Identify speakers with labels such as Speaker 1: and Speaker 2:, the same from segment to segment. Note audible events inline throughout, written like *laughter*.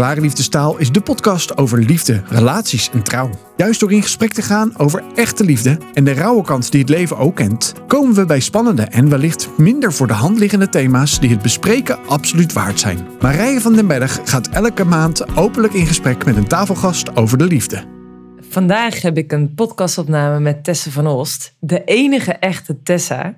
Speaker 1: Klare Liefdestaal is de podcast over liefde, relaties en trouw. Juist door in gesprek te gaan over echte liefde en de rauwe kant die het leven ook kent, komen we bij spannende en wellicht minder voor de hand liggende thema's die het bespreken absoluut waard zijn. Marije van den Berg gaat elke maand openlijk in gesprek met een tafelgast over de liefde.
Speaker 2: Vandaag heb ik een podcastopname met Tessa van Oost, de enige echte Tessa.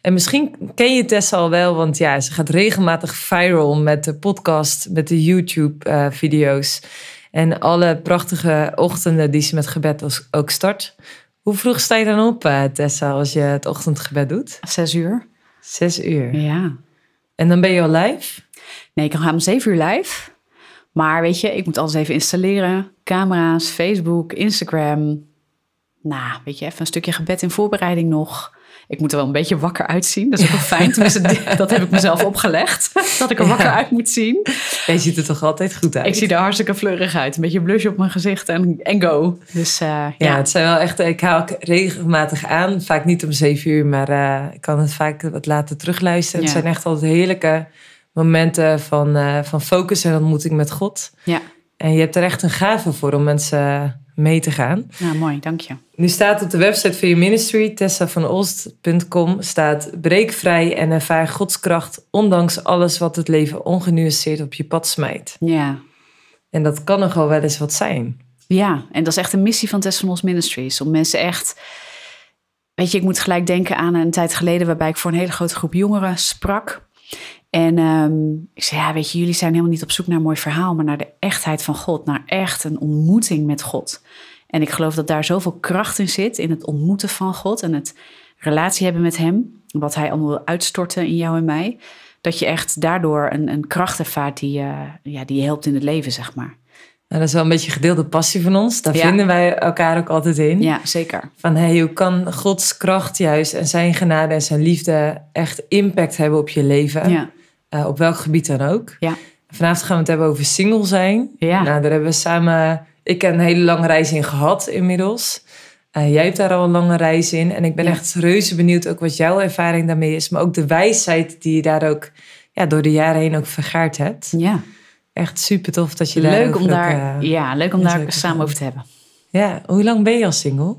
Speaker 2: En misschien ken je Tessa al wel, want ja, ze gaat regelmatig viral met de podcast, met de YouTube-video's. en alle prachtige ochtenden die ze met gebed ook start. Hoe vroeg sta je dan op, eh, Tessa, als je het ochtendgebed doet?
Speaker 3: Zes uur.
Speaker 2: Zes uur.
Speaker 3: Ja.
Speaker 2: En dan ben je al live?
Speaker 3: Nee, ik ga om zeven uur live. Maar weet je, ik moet alles even installeren. Camera's, Facebook, Instagram. Nou, weet je, even een stukje gebed in voorbereiding nog. Ik moet er wel een beetje wakker uitzien. Dat is ook wel fijn. Tenminste, *laughs* dat heb ik mezelf opgelegd. Dat ik er wakker uit moet zien.
Speaker 2: Je ziet er toch altijd goed uit?
Speaker 3: Ik zie er hartstikke fleurig uit. Een beetje blush op mijn gezicht en, en go. Dus uh, ja.
Speaker 2: ja. het zijn wel echt... Ik haal regelmatig aan. Vaak niet om zeven uur, maar uh, ik kan het vaak wat later terugluisteren. Ja. Het zijn echt altijd heerlijke momenten van, uh, van focus en ontmoeting met God.
Speaker 3: Ja.
Speaker 2: En je hebt er echt een gave voor om mensen mee te gaan.
Speaker 3: Ja, mooi, dank je.
Speaker 2: Nu staat op de website van je ministry, tessavanolst.com, staat breek vrij en ervaar Gods kracht, ondanks alles wat het leven ongenuanceerd op je pad smijt.
Speaker 3: Ja.
Speaker 2: En dat kan nogal wel eens wat zijn.
Speaker 3: Ja, en dat is echt een missie van Tessa van Ons Ministries, om mensen echt... Weet je, ik moet gelijk denken aan een tijd geleden waarbij ik voor een hele grote groep jongeren sprak. En um, ik zei, ja, weet je, jullie zijn helemaal niet op zoek naar een mooi verhaal, maar naar de echtheid van God, naar echt een ontmoeting met God. En ik geloof dat daar zoveel kracht in zit, in het ontmoeten van God en het relatie hebben met Hem, wat Hij allemaal wil uitstorten in jou en mij, dat je echt daardoor een, een kracht ervaart die, uh, ja, die je helpt in het leven, zeg maar.
Speaker 2: Nou, dat is wel een beetje gedeelde passie van ons. Daar ja. vinden wij elkaar ook altijd in.
Speaker 3: Ja, zeker.
Speaker 2: Van hey, hoe kan Gods kracht juist en zijn genade en zijn liefde echt impact hebben op je leven?
Speaker 3: Ja.
Speaker 2: Uh, op welk gebied dan ook.
Speaker 3: Ja.
Speaker 2: Vanavond gaan we het hebben over single zijn.
Speaker 3: Ja.
Speaker 2: Nou, daar hebben we samen, ik heb een hele lange reis in gehad inmiddels. Uh, jij hebt daar al een lange reis in. En ik ben
Speaker 3: Ja.
Speaker 2: echt reuze benieuwd ook wat jouw ervaring daarmee is. Maar ook de wijsheid die je daar ook ja, door de jaren heen ook vergaard hebt.
Speaker 3: Ja,
Speaker 2: Echt super tof dat je daar
Speaker 3: leuk om
Speaker 2: ook,
Speaker 3: daar,
Speaker 2: eh,
Speaker 3: ja, leuk om daar samen over te hebben.
Speaker 2: Ja, hoe lang ben je al single?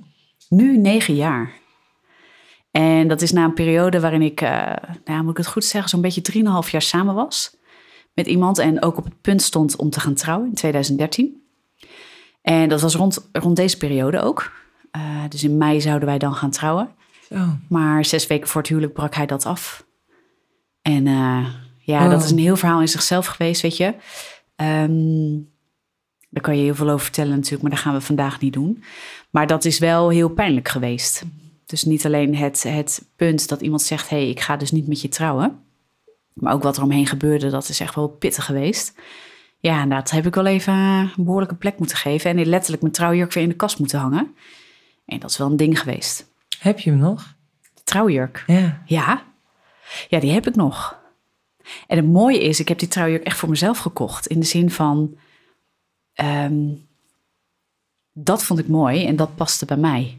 Speaker 3: Nu negen jaar. En dat is na een periode waarin ik, eh, nou, ja, moet ik het goed zeggen, zo'n beetje drieënhalf jaar samen was met iemand. En ook op het punt stond om te gaan trouwen in 2013. En dat was rond, rond deze periode ook. Eh, dus in mei zouden wij dan gaan trouwen. Maar zes weken voor het huwelijk brak hij dat af. En eh, ja,
Speaker 2: Oh.
Speaker 3: dat is een heel verhaal in zichzelf geweest, weet je. Ehm, daar kan je heel veel over vertellen natuurlijk, maar dat gaan we vandaag niet doen. Maar dat is wel heel pijnlijk geweest. Dus niet alleen het, het punt dat iemand zegt... hé, hey, ik ga dus niet met je trouwen. Maar ook wat er omheen gebeurde, dat is echt wel pittig geweest. Ja, en dat heb ik wel even een behoorlijke plek moeten geven. En letterlijk mijn trouwjurk weer in de kast moeten hangen. En dat is wel een ding geweest.
Speaker 2: Heb je hem nog?
Speaker 3: De trouwjurk.
Speaker 2: Ja.
Speaker 3: Ja, ja, die heb ik nog. En het mooie is, ik heb die trouwjurk echt voor mezelf gekocht. In de zin van, ehm, dat vond ik mooi en dat paste bij mij.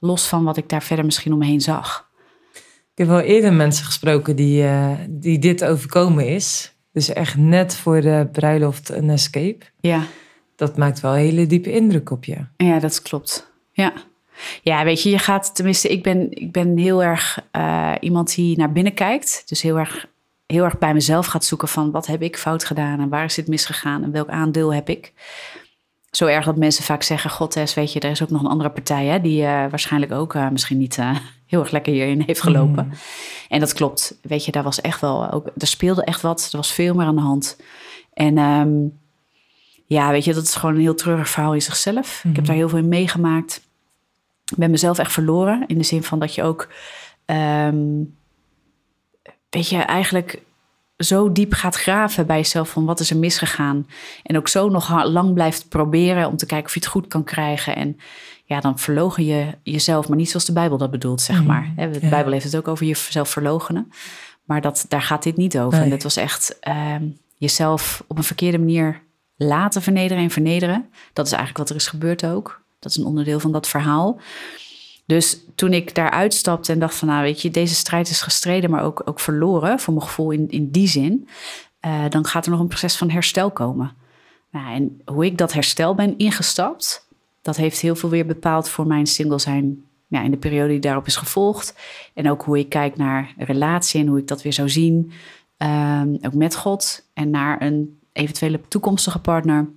Speaker 3: Los van wat ik daar verder misschien om me heen zag.
Speaker 2: Ik heb wel eerder mensen gesproken die, eh, die dit overkomen is. Dus echt net voor de bruiloft een escape.
Speaker 3: Ja,
Speaker 2: Dat maakt wel een hele diepe indruk op je.
Speaker 3: ja dat klopt. Ja. Ja, weet je, je gaat, tenminste, ik ben, ik ben heel erg eh, iemand die naar binnen kijkt. Dus heel erg, heel erg bij mezelf gaat zoeken van wat heb ik fout gedaan en waar is dit misgegaan en welk aandeel heb ik. Zo erg dat mensen vaak zeggen, god Tess, weet je, er is ook nog een andere partij hè, die eh, waarschijnlijk ook eh, misschien niet eh, *laughs* heel erg lekker hierin heeft gelopen.
Speaker 2: Mm.
Speaker 3: En dat klopt, weet je, daar was echt wel, ook, er speelde echt wat, er was veel meer aan de hand. En ehm, ja, weet je, dat is gewoon een heel treurig verhaal in zichzelf. Ik heb daar heel veel in meegemaakt. Ik ben mezelf echt verloren. In de zin van dat je ook, ehm, weet je, eigenlijk zo diep gaat graven bij jezelf van wat is er misgegaan. En ook zo nog lang blijft proberen om te kijken of je het goed kan krijgen. En ja, dan verlogen je jezelf, maar niet zoals de Bijbel dat bedoelt, zeg
Speaker 2: Mhm,
Speaker 3: maar. De
Speaker 2: ja.
Speaker 3: Bijbel heeft het ook over jezelf verlogenen. Maar dat, daar gaat dit niet over.
Speaker 2: Nee.
Speaker 3: En dat was echt ehm, jezelf op een verkeerde manier laten vernederen en vernederen. Dat is eigenlijk wat er is gebeurd ook. Dat is een onderdeel van dat verhaal. Dus toen ik daar uitstapte en dacht van, nou weet je, deze strijd is gestreden, maar ook, ook verloren, voor mijn gevoel in, in die zin, eh, dan gaat er nog een proces van herstel komen. Nou, en hoe ik dat herstel ben ingestapt, dat heeft heel veel weer bepaald voor mijn single zijn ja, in de periode die daarop is gevolgd. En ook hoe ik kijk naar relatie en hoe ik dat weer zou zien. Ehm, ook met God en naar een eventuele toekomstige partner.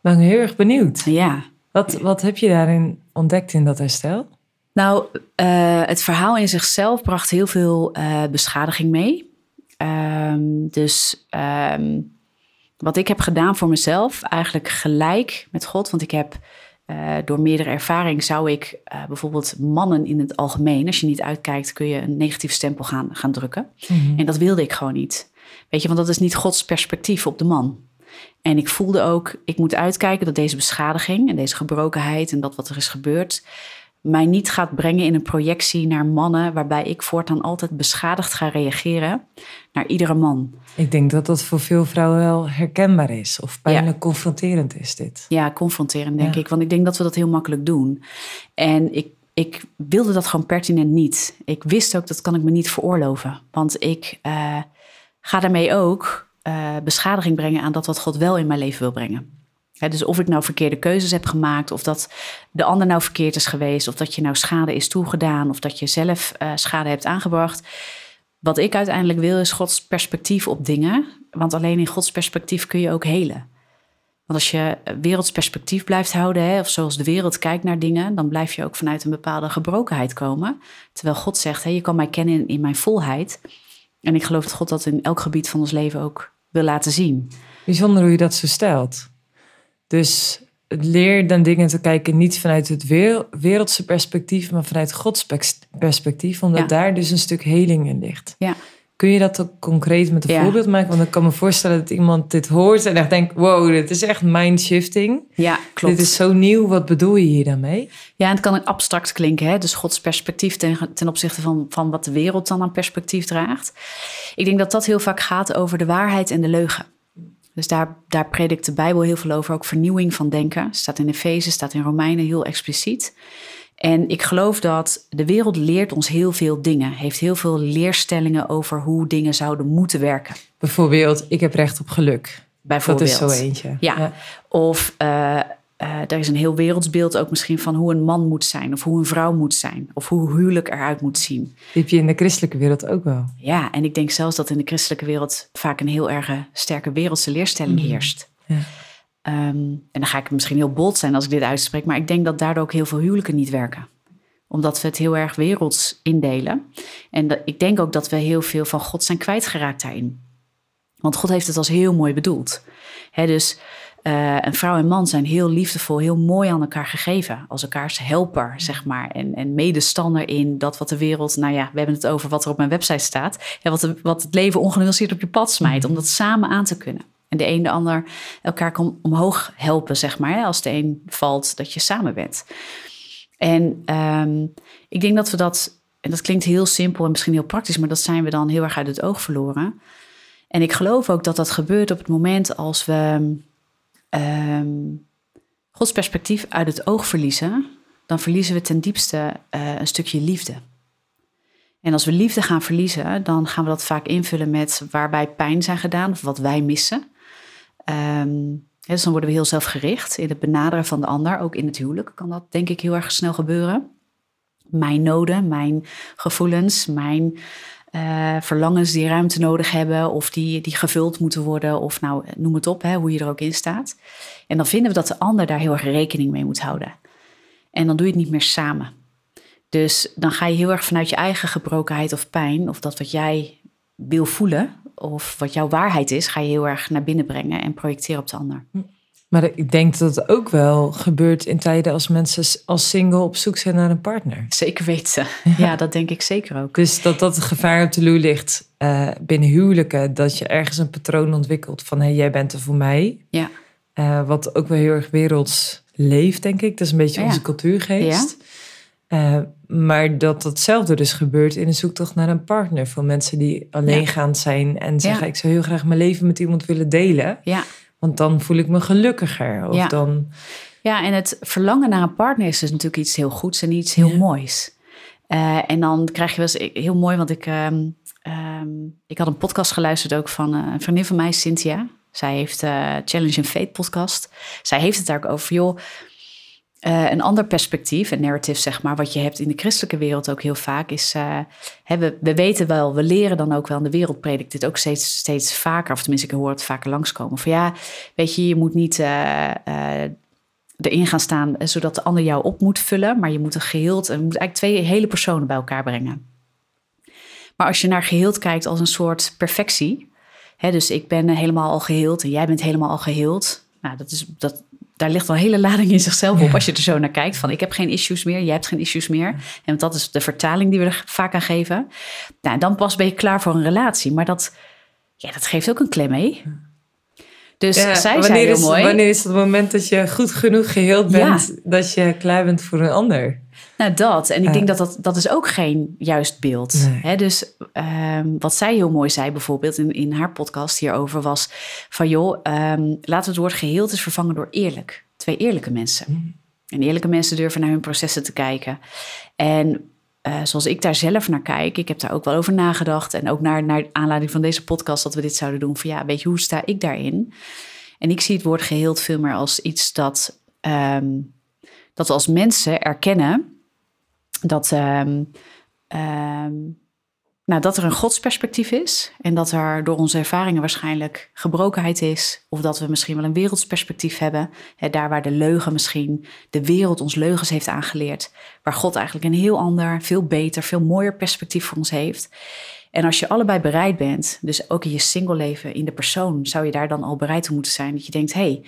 Speaker 2: Ben heel erg benieuwd.
Speaker 3: Ja.
Speaker 2: Wat, wat heb je daarin ontdekt in dat herstel?
Speaker 3: Nou, uh, het verhaal in zichzelf bracht heel veel uh, beschadiging mee. Um, dus um, wat ik heb gedaan voor mezelf, eigenlijk gelijk met God, want ik heb uh, door meerdere ervaring zou ik bijvoorbeeld mannen in het algemeen, als je niet uitkijkt, kun je een negatief stempel gaan, gaan drukken. Mm -hmm. En dat wilde ik gewoon niet. Weet je, want dat is niet Gods perspectief op de man. En ik voelde ook, ik moet uitkijken dat deze beschadiging en deze gebrokenheid en dat wat er is gebeurd, mij niet gaat brengen in een projectie naar mannen, waarbij ik voortaan altijd beschadigd ga reageren naar iedere man.
Speaker 2: Ik denk dat dat voor veel vrouwen wel herkenbaar is, of pijnlijk ja. confronterend is dit.
Speaker 3: Ja, confronterend denk ja. ik, want ik denk dat we dat heel makkelijk doen. En ik, ik wilde dat gewoon pertinent niet. Ik wist ook dat kan ik me niet veroorloven, want ik uh, ga daarmee ook uh, beschadiging brengen aan dat wat God wel in mijn leven wil brengen. Dus of ik nou verkeerde keuzes heb gemaakt, of dat de ander nou verkeerd is geweest, of dat je nou schade is toegedaan, of dat je zelf uh, schade hebt aangebracht. Wat ik uiteindelijk wil is Gods perspectief op dingen, want alleen in Gods perspectief kun je ook helen. Want als je werelds perspectief blijft houden, hè, of zoals de wereld kijkt naar dingen, dan blijf je ook vanuit een bepaalde gebrokenheid komen. Terwijl God zegt, hè, je kan mij kennen in, in mijn volheid. En ik geloof dat God dat in elk gebied van ons leven ook wil laten zien.
Speaker 2: Bijzonder hoe je dat zo stelt. Dus leer dan dingen te kijken niet vanuit het wereldse perspectief, maar vanuit Gods perspectief, omdat ja. daar dus een stuk heling in ligt.
Speaker 3: Ja.
Speaker 2: Kun je dat ook concreet met een
Speaker 3: Ja.
Speaker 2: voorbeeld maken? Want ik kan me voorstellen dat iemand dit hoort en echt denkt: wow, dit is echt mindshifting.
Speaker 3: Ja, klopt.
Speaker 2: Dit is zo nieuw, wat bedoel je hier dan mee?
Speaker 3: Ja, en het kan ook abstract klinken, hè? dus Gods perspectief ten, ten opzichte van, van wat de wereld dan aan perspectief draagt. Ik denk dat dat heel vaak gaat over de waarheid en de leugen. Dus daar, daar predikt de Bijbel heel veel over, ook vernieuwing van denken. Staat in Efeze, staat in Romeinen heel expliciet. En ik geloof dat de wereld leert ons heel veel dingen. Heeft heel veel leerstellingen over hoe dingen zouden moeten werken.
Speaker 2: Bijvoorbeeld, ik heb recht op geluk.
Speaker 3: Bijvoorbeeld.
Speaker 2: Dat is zo eentje.
Speaker 3: Ja. Of uh, uh, er is een heel wereldsbeeld ook misschien van hoe een man moet zijn. Of hoe een vrouw moet zijn. Of hoe huwelijk eruit moet zien.
Speaker 2: Die heb je in de christelijke wereld ook wel.
Speaker 3: Ja, en ik denk zelfs dat in de christelijke wereld vaak een heel erg sterke wereldse leerstelling
Speaker 2: Mhm.
Speaker 3: heerst.
Speaker 2: Ja.
Speaker 3: Um, en dan ga ik misschien heel bold zijn als ik dit uitspreek. Maar ik denk dat daardoor ook heel veel huwelijken niet werken. Omdat we het heel erg werelds indelen. En dat, ik denk ook dat we heel veel van God zijn kwijtgeraakt daarin. Want God heeft het als heel mooi bedoeld. Dus uh, een vrouw en man zijn heel liefdevol, heel mooi aan elkaar gegeven. Als elkaars helper, zeg maar. En, en medestander in dat wat de wereld... Nou ja, we hebben het over wat er op mijn website staat. Ja, wat, de, wat het leven ongenuanceerd op je pad smijt. Om dat samen aan te kunnen. En de een de ander elkaar kan omhoog helpen, zeg maar. Hè, als de een valt, dat je samen bent. En um, ik denk dat we dat... En dat klinkt heel simpel en misschien heel praktisch... maar dat zijn we dan heel erg uit het oog verloren. En ik geloof ook dat dat gebeurt op het moment als we... Um, Gods perspectief uit het oog verliezen, dan verliezen we ten diepste uh, een stukje liefde. En als we liefde gaan verliezen, dan gaan we dat vaak invullen met waarbij pijn zijn gedaan of wat wij missen. Um, dus dan worden we heel zelfgericht in het benaderen van de ander. Ook in het huwelijk kan dat denk ik heel erg snel gebeuren. Mijn noden, mijn gevoelens, mijn uh, verlangens die ruimte nodig hebben of die, die gevuld moeten worden of nou noem het op, hè, hoe je er ook in staat. En dan vinden we dat de ander daar heel erg rekening mee moet houden. En dan doe je het niet meer samen. Dus dan ga je heel erg vanuit je eigen gebrokenheid of pijn of dat wat jij wil voelen of wat jouw waarheid is, ga je heel erg naar binnen brengen en projecteren op de ander.
Speaker 2: Maar ik denk dat het ook wel gebeurt in tijden als mensen als single op zoek zijn naar een partner.
Speaker 3: Zeker weten. Ja, *laughs* ja dat denk ik zeker ook.
Speaker 2: Dus dat dat het gevaar op de loer ligt uh, binnen huwelijken. Dat je ergens een patroon ontwikkelt van hé, hey, jij bent er voor mij.
Speaker 3: Ja.
Speaker 2: Uh, wat ook wel heel erg werelds leeft, denk ik. Dat is een beetje
Speaker 3: ja.
Speaker 2: onze cultuurgeest. Ja. Uh, maar dat datzelfde dus gebeurt in een zoektocht naar een partner. Voor mensen die alleengaand zijn en zeggen... ik zou heel graag mijn leven met iemand willen delen.
Speaker 3: Ja.
Speaker 2: Want dan voel ik me gelukkiger. Of
Speaker 3: ja.
Speaker 2: dan...
Speaker 3: ja, en het verlangen naar een partner is dus natuurlijk iets heel goeds en iets heel ja. moois. Uh, en dan krijg je wel eens heel mooi, want ik, um, um, ik had een podcast geluisterd ook van uh, een vriendin van mij, Cynthia. Zij heeft uh, Challenge and Fate podcast. Zij heeft het daar ook over, joh, uh, een ander perspectief, een narrative zeg maar, wat je hebt in de christelijke wereld ook heel vaak, is, uh, hè, we, we, weten wel, we leren dan ook wel, en de wereld predikt dit ook steeds, steeds vaker, of tenminste ik hoor het vaker langskomen, van ja, weet je, je moet niet erin gaan staan zodat de ander jou op moet vullen, maar je moet een geheeld, je moet eigenlijk twee hele personen bij elkaar brengen. Maar als je naar geheeld kijkt als een soort perfectie, hè, dus ik ben helemaal al geheeld en jij bent helemaal al geheeld, nou, dat is, dat, daar ligt wel een hele lading in zichzelf op als je er zo naar kijkt. Van ik heb geen issues meer, jij hebt geen issues meer. En dat is de vertaling die we er vaak aan geven. Nou, dan pas ben je klaar voor een relatie. Maar dat, ja, dat geeft ook een klem mee. Dus zij zei heel
Speaker 2: is,
Speaker 3: mooi.
Speaker 2: Wanneer is het moment dat je goed genoeg geheeld bent... dat je klaar bent voor een ander?
Speaker 3: Nou, dat. En ik denk dat, dat dat is ook geen juist beeld. Nee. dus um, wat zij heel mooi zei bijvoorbeeld in, in haar podcast hierover was van joh, um, laten we het woord geheeld eens vervangen door eerlijk. Twee eerlijke mensen. Mm. En eerlijke mensen durven naar hun processen te kijken. En uh, zoals ik daar zelf naar kijk, ik heb daar ook wel over nagedacht. En ook naar, naar aanleiding van deze podcast dat we dit zouden doen. Van ja, weet je, hoe sta ik daarin? En ik zie het woord geheeld veel meer als iets dat, um, dat we als mensen erkennen dat, um, um, nou, dat er een godsperspectief is en dat er door onze ervaringen waarschijnlijk gebrokenheid is, of dat we misschien wel een wereldsperspectief hebben, hè, daar waar de leugen misschien de wereld ons leugens heeft aangeleerd, waar God eigenlijk een heel ander, veel beter, veel mooier perspectief voor ons heeft. En als je allebei bereid bent, dus ook in je single leven, in de persoon, zou je daar dan al bereid toe moeten zijn dat je denkt, hé, hey,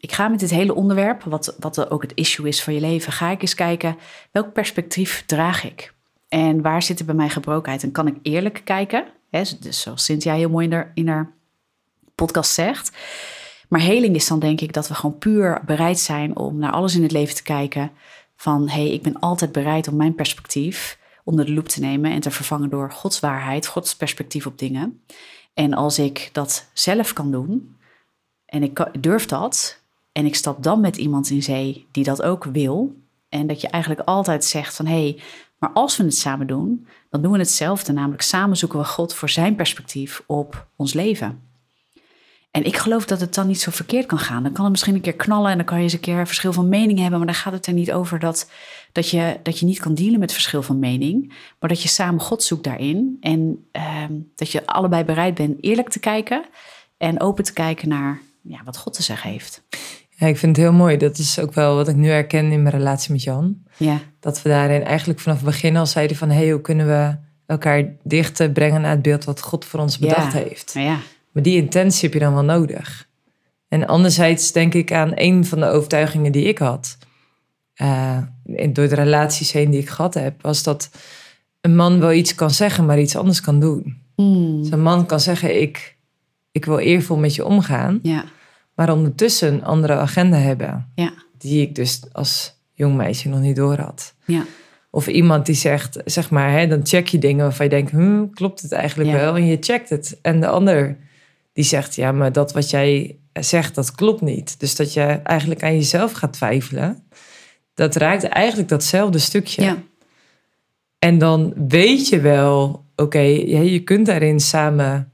Speaker 3: ik ga met dit hele onderwerp, wat, wat ook het issue is van je leven, ga ik eens kijken welk perspectief draag ik? En waar zit er bij mij gebrokenheid? En kan ik eerlijk kijken? Hè, dus zoals Cynthia heel mooi in haar, podcast zegt. Maar heling is dan denk ik dat we gewoon puur bereid zijn om naar alles in het leven te kijken. Van hé, hey, ik ben altijd bereid om mijn perspectief onder de loep te nemen en te vervangen door Gods waarheid, Gods perspectief op dingen. En als ik dat zelf kan doen en ik durf dat, en ik stap dan met iemand in zee die dat ook wil. En dat je eigenlijk altijd zegt van hé, hey, maar als we het samen doen, dan doen we hetzelfde. Namelijk samen zoeken we God voor zijn perspectief op ons leven. En ik geloof dat het dan niet zo verkeerd kan gaan. Dan kan het misschien een keer knallen en dan kan je eens een keer verschil van mening hebben. Maar dan gaat het er niet over dat, dat, je, dat je niet kan dealen met verschil van mening. Maar dat je samen God zoekt daarin. En ehm, dat je allebei bereid bent eerlijk te kijken en open te kijken naar ja, wat God te zeggen heeft.
Speaker 2: Ja, ik vind het heel mooi. Dat is ook wel wat ik nu herken in mijn relatie met Jan.
Speaker 3: Ja.
Speaker 2: Dat we daarin eigenlijk vanaf het begin al zeiden van... hé, hey, hoe kunnen we elkaar dichter brengen naar het beeld wat God voor ons bedacht heeft.
Speaker 3: Ja.
Speaker 2: Maar die intentie heb je dan wel nodig. En anderzijds denk ik aan een van de overtuigingen die ik had... Uh, door de relaties heen die ik gehad heb... was dat een man wel iets kan zeggen, maar iets anders kan doen.
Speaker 3: Mm.
Speaker 2: Dus een man kan zeggen, ik, ik wil eervol met je omgaan...
Speaker 3: Ja
Speaker 2: maar ondertussen een andere agenda hebben.
Speaker 3: Ja.
Speaker 2: Die ik dus als jong meisje nog niet door had.
Speaker 3: Ja.
Speaker 2: Of iemand die zegt, zeg maar, hè, dan check je dingen waarvan je denkt, hm, klopt het eigenlijk wel? En je checkt het. En de ander die zegt, ja, maar dat wat jij zegt, dat klopt niet. Dus dat je eigenlijk aan jezelf gaat twijfelen. Dat raakt eigenlijk datzelfde stukje.
Speaker 3: Ja.
Speaker 2: En dan weet je wel, oké, je kunt daarin samen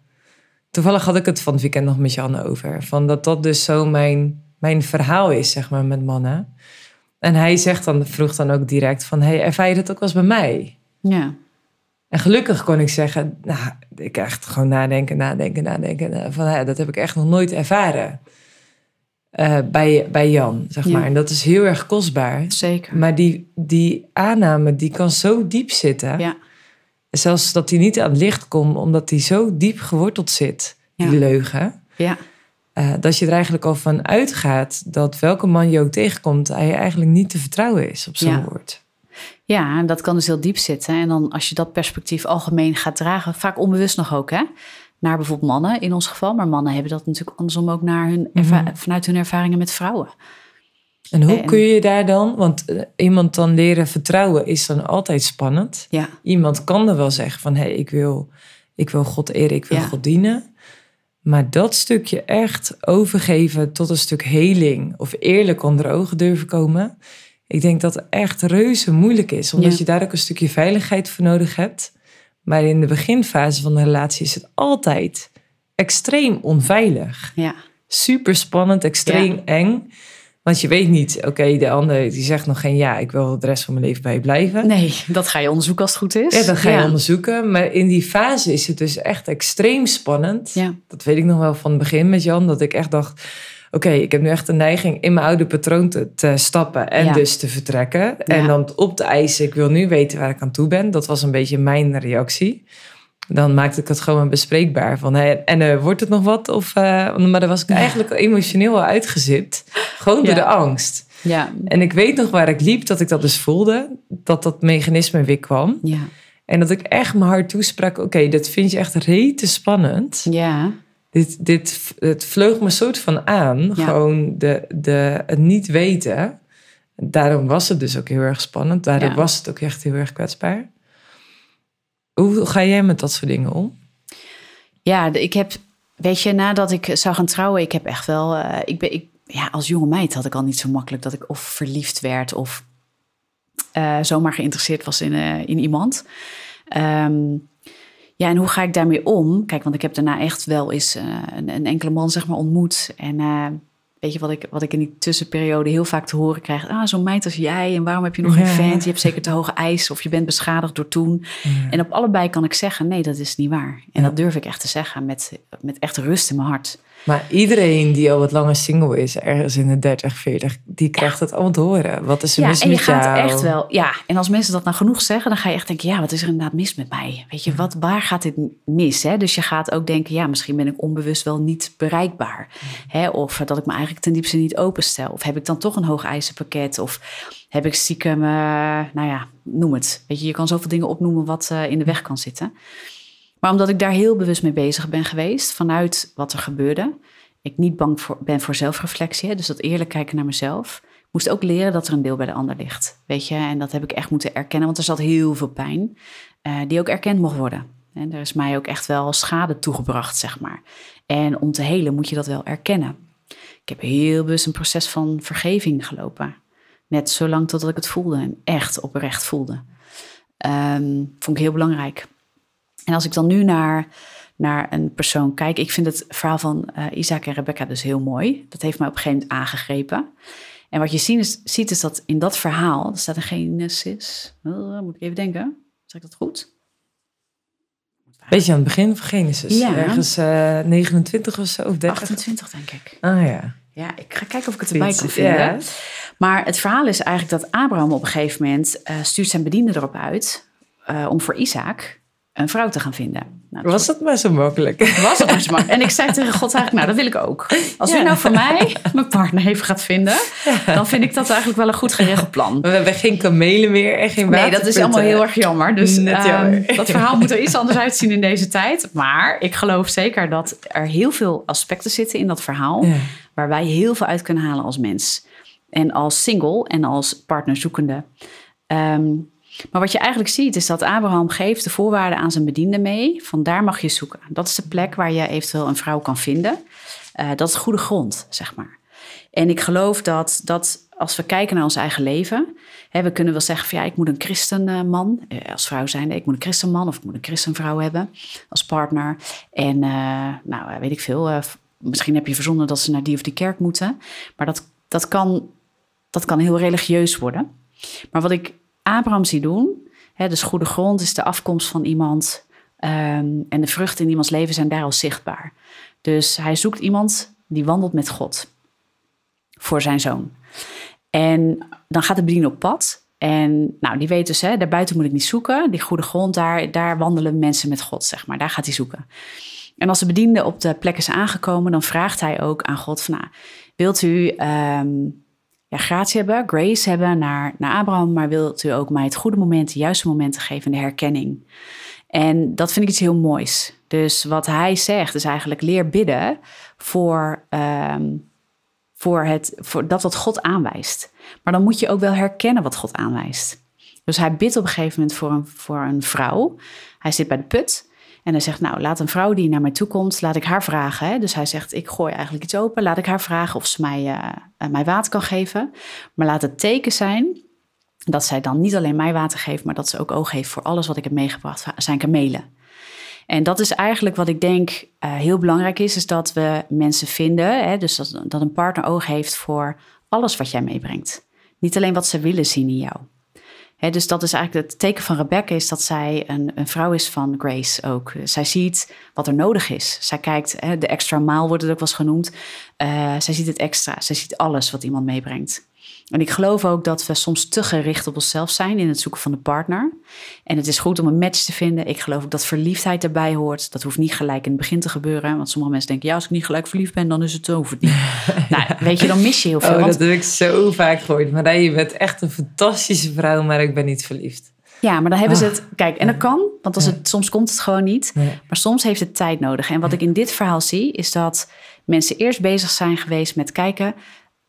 Speaker 2: toevallig had ik het van het weekend nog met Jan over. Van dat dat dus zo mijn, mijn verhaal is, zeg maar, met mannen. En hij zegt dan, vroeg dan ook direct van... hey, ervaar je dat ook wel eens bij mij?
Speaker 3: Ja.
Speaker 2: En gelukkig kon ik zeggen... nou, ik echt gewoon nadenken, nadenken, nadenken. Van, ja, dat heb ik echt nog nooit ervaren. Uh, bij, bij Jan, zeg maar. En dat is heel erg kostbaar.
Speaker 3: Zeker.
Speaker 2: Maar die, die aanname, die kan zo diep zitten...
Speaker 3: Ja
Speaker 2: Zelfs dat hij niet aan het licht komt, omdat hij zo diep geworteld zit, die leugen.
Speaker 3: Ja.
Speaker 2: Uh, dat je er eigenlijk al van uitgaat dat welke man je ook tegenkomt, hij eigenlijk niet te vertrouwen is op zo'n
Speaker 3: ja.
Speaker 2: woord.
Speaker 3: Ja, en dat kan dus heel diep zitten. En dan als je dat perspectief algemeen gaat dragen, vaak onbewust nog ook, hè? Naar bijvoorbeeld mannen in ons geval. Maar mannen hebben dat natuurlijk andersom ook naar hun mm vanuit hun ervaringen met vrouwen.
Speaker 2: En hoe kun je daar dan, want eh, iemand dan leren vertrouwen is dan altijd spannend.
Speaker 3: Ja.
Speaker 2: Iemand kan er wel zeggen van hé, hey, ik, wil, ik wil God eren, ik wil God dienen. Maar dat stukje echt overgeven tot een stuk heling of eerlijk onder ogen durven komen. Ik denk dat het echt reuze moeilijk is, omdat je daar ook een stukje veiligheid voor nodig hebt. Maar in de beginfase van de relatie is het altijd extreem onveilig.
Speaker 3: Ja.
Speaker 2: Super spannend, extreem eng. Want je weet niet, oké, de ander die zegt nog geen ja, ik wil de rest van mijn leven bij je blijven.
Speaker 3: Nee, dat ga je onderzoeken als het goed is.
Speaker 2: Ja, dat ga je onderzoeken. Maar in die fase is het dus echt extreem spannend.
Speaker 3: Ja.
Speaker 2: Dat weet ik nog wel van het begin met Jan, dat ik echt dacht... Oké, ik heb nu echt een neiging in mijn oude patroon te, te stappen en
Speaker 3: Ja.
Speaker 2: dus te vertrekken. En dan op te eisen, ik wil nu weten waar ik aan toe ben. Dat was een beetje mijn reactie. Dan maakte ik het gewoon bespreekbaar. Van, en eh, wordt het nog wat? Of, eh, maar dan was ik eigenlijk emotioneel al uitgezipt. Gewoon door
Speaker 3: Ja.
Speaker 2: de angst.
Speaker 3: Ja.
Speaker 2: En ik weet nog waar ik liep, dat ik dat dus voelde. Dat dat mechanisme weer kwam.
Speaker 3: Ja.
Speaker 2: En dat ik echt mijn hart toesprak. Oké, dit vind je echt rete spannend.
Speaker 3: Ja.
Speaker 2: Dit, dit, het vleug me soort van aan.
Speaker 3: Ja.
Speaker 2: Gewoon de, de, het niet weten. Daarom was het dus ook heel erg spannend. Daarom
Speaker 3: Ja.
Speaker 2: was het ook echt heel erg kwetsbaar. Hoe ga jij met dat soort dingen om?
Speaker 3: Ja, ik heb, weet je, nadat ik zou gaan trouwen, ik heb echt wel, eh, ik ben, ik, ja, als jonge meid had ik al niet zo makkelijk dat ik of verliefd werd of eh, zomaar geïnteresseerd was in, eh, in iemand. Ehm, ja, en hoe ga ik daarmee om? Kijk, want ik heb daarna echt wel eens een, een enkele man zeg maar ontmoet. En weet je wat ik, wat ik in die tussenperiode heel vaak te horen krijg? Ah, zo'n meid als jij en waarom heb je nog
Speaker 2: Ja.
Speaker 3: geen vent? Je hebt zeker te hoge eisen of je bent beschadigd door toen. En op allebei kan ik zeggen, nee, dat is niet waar. En
Speaker 2: Ja.
Speaker 3: dat durf ik echt te zeggen met, met echt rust in mijn hart.
Speaker 2: Maar iedereen die al wat langer single is, ergens in de 30, 40, die krijgt het allemaal te horen. Wat is er
Speaker 3: Ja,
Speaker 2: mis
Speaker 3: en je
Speaker 2: met
Speaker 3: gaat
Speaker 2: jou?
Speaker 3: echt wel, ja. En als mensen dat nou genoeg zeggen, dan ga je echt denken, ja, wat is er inderdaad mis met mij? Weet je, wat, waar gaat dit mis? Hè? Dus je gaat ook denken, ja, misschien ben ik onbewust wel niet bereikbaar. Hè? Of dat ik me eigenlijk ten diepste niet openstel. Of heb ik dan toch een hoog eisenpakket? Of heb ik stiekem, eh, nou ja, noem het. Weet je, je kan zoveel dingen opnoemen wat eh, in de weg kan zitten. Maar omdat ik daar heel bewust mee bezig ben geweest, vanuit wat er gebeurde, ik niet bang voor, ben voor zelfreflectie, dus dat eerlijk kijken naar mezelf, moest ook leren dat er een deel bij de ander ligt. Weet je, en dat heb ik echt moeten erkennen, want er zat heel veel pijn, eh, die ook erkend mocht worden. En er is mij ook echt wel schade toegebracht, zeg maar. En om te helen moet je dat wel erkennen. Ik heb heel bewust een proces van vergeving gelopen. Net zolang totdat ik het voelde en echt oprecht voelde. Ehm, vond ik heel belangrijk. En als ik dan nu naar, naar een persoon kijk, ik vind het verhaal van eh, Isaac en Rebecca dus heel mooi. Dat heeft mij op een gegeven moment aangegrepen. En wat je ziet is, ziet is dat in dat verhaal, er staat een Genesis, oh, moet ik even denken, zeg ik dat goed?
Speaker 2: Beetje aan het begin van Genesis.
Speaker 3: Ja.
Speaker 2: Ergens eh 29 of zo, of 30.
Speaker 3: 28 denk ik.
Speaker 2: Ah ja.
Speaker 3: Ja, ik ga kijken of ik het erbij kan vinden.
Speaker 2: ja.
Speaker 3: Maar het verhaal is eigenlijk dat Abraham op een gegeven moment eh, stuurt zijn bediende erop uit eh, om voor Isaac een vrouw te gaan vinden. Nou,
Speaker 2: Was dat maar zo makkelijk? *laughs*
Speaker 3: was het maar zo makkelijk. En ik zei tegen God eigenlijk, nou dat wil ik ook. Als u nou voor mij *laughs* mijn partner even gaat vinden, dan vind ik dat eigenlijk wel een goed geregeld plan.
Speaker 2: We hebben geen kamelen meer en geen
Speaker 3: Nee, dat is allemaal heel erg jammer. Dus ehm, dat verhaal moet er iets anders uitzien in deze tijd. Maar ik geloof zeker dat er heel veel aspecten zitten in dat verhaal.
Speaker 2: Ja.
Speaker 3: Waar wij heel veel uit kunnen halen als mens. En als single en als partnerzoekende. Ehm, maar wat je eigenlijk ziet is dat Abraham geeft de voorwaarden aan zijn bediende mee. Van daar mag je zoeken. Dat is de plek waar je eventueel een vrouw kan vinden. Eh, dat is goede grond, zeg maar. En ik geloof dat, dat als we kijken naar ons eigen leven... Hè, we kunnen wel zeggen van ja, ik moet een christenman eh, als vrouw zijn. Ik moet een christenman of ik moet een christenvrouw hebben als partner. En eh, nou, weet ik veel. misschien heb je verzonnen dat ze naar die of die kerk moeten. Maar dat, dat, kan, dat kan heel religieus worden. Maar wat ik Abraham zie doen, hè, dus goede grond is de afkomst van iemand. ehm, en de vruchten in iemands leven zijn daar al zichtbaar. Dus hij zoekt iemand die wandelt met God voor zijn zoon. En dan gaat de bediening op pad. En nou, die weet dus, hè, daarbuiten moet ik niet zoeken. Die goede grond, daar, daar wandelen mensen met God, zeg maar. Daar gaat hij zoeken. En als de bediende op de plek is aangekomen, dan vraagt hij ook aan God van, nou, wilt u ehm, ja, gratie hebben, grace hebben naar, naar Abraham, maar wilt u ook mij het goede moment, de juiste momenten geven en de herkenning? En dat vind ik iets heel moois. Dus wat hij zegt is eigenlijk leer bidden voor, ehm, voor, het, voor dat wat God aanwijst. Maar dan moet je ook wel herkennen wat God aanwijst. Dus hij bidt op een gegeven moment voor een, voor een vrouw. Hij zit bij de put en hij zegt, nou laat een vrouw die naar mij toe komt, laat ik haar vragen. Dus hij zegt, ik gooi eigenlijk iets open, laat ik haar vragen of ze mij, eh, eh, mij water kan geven. Maar laat het teken zijn dat zij dan niet alleen mij water geeft, maar dat ze ook oog heeft voor alles wat ik heb meegebracht, zijn kamelen. En dat is eigenlijk wat ik denk uh, heel belangrijk is, is dat we mensen vinden, hè, dus dat, dat een partner oog heeft voor alles wat jij meebrengt. Niet alleen wat ze willen zien in jou. Dus dat is eigenlijk het teken van Rebecca, is dat zij een, een vrouw is van grace ook. Zij ziet wat er nodig is. Zij kijkt, de extra maal wordt het ook wel eens genoemd. Uh, zij ziet het extra, zij ziet alles wat iemand meebrengt. En ik geloof ook dat we soms te gericht op onszelf zijn in het zoeken van de partner. En het is goed om een match te vinden. Ik geloof ook dat verliefdheid erbij hoort. Dat hoeft niet gelijk in het begin te gebeuren. Want sommige mensen denken, ja, als ik niet gelijk verliefd ben, dan is het over. niet. *laughs* nou, weet je, dan mis je heel veel.
Speaker 2: Oh, dat heb ik zo vaak gehoord. Maar je bent echt een fantastische vrouw, maar ik ben niet verliefd.
Speaker 3: Ja, maar dan hebben ze het. Kijk, en dat kan, want als het, soms komt het gewoon niet. Maar soms heeft het tijd nodig. En wat ik in dit verhaal zie, is dat mensen eerst bezig zijn geweest met kijken: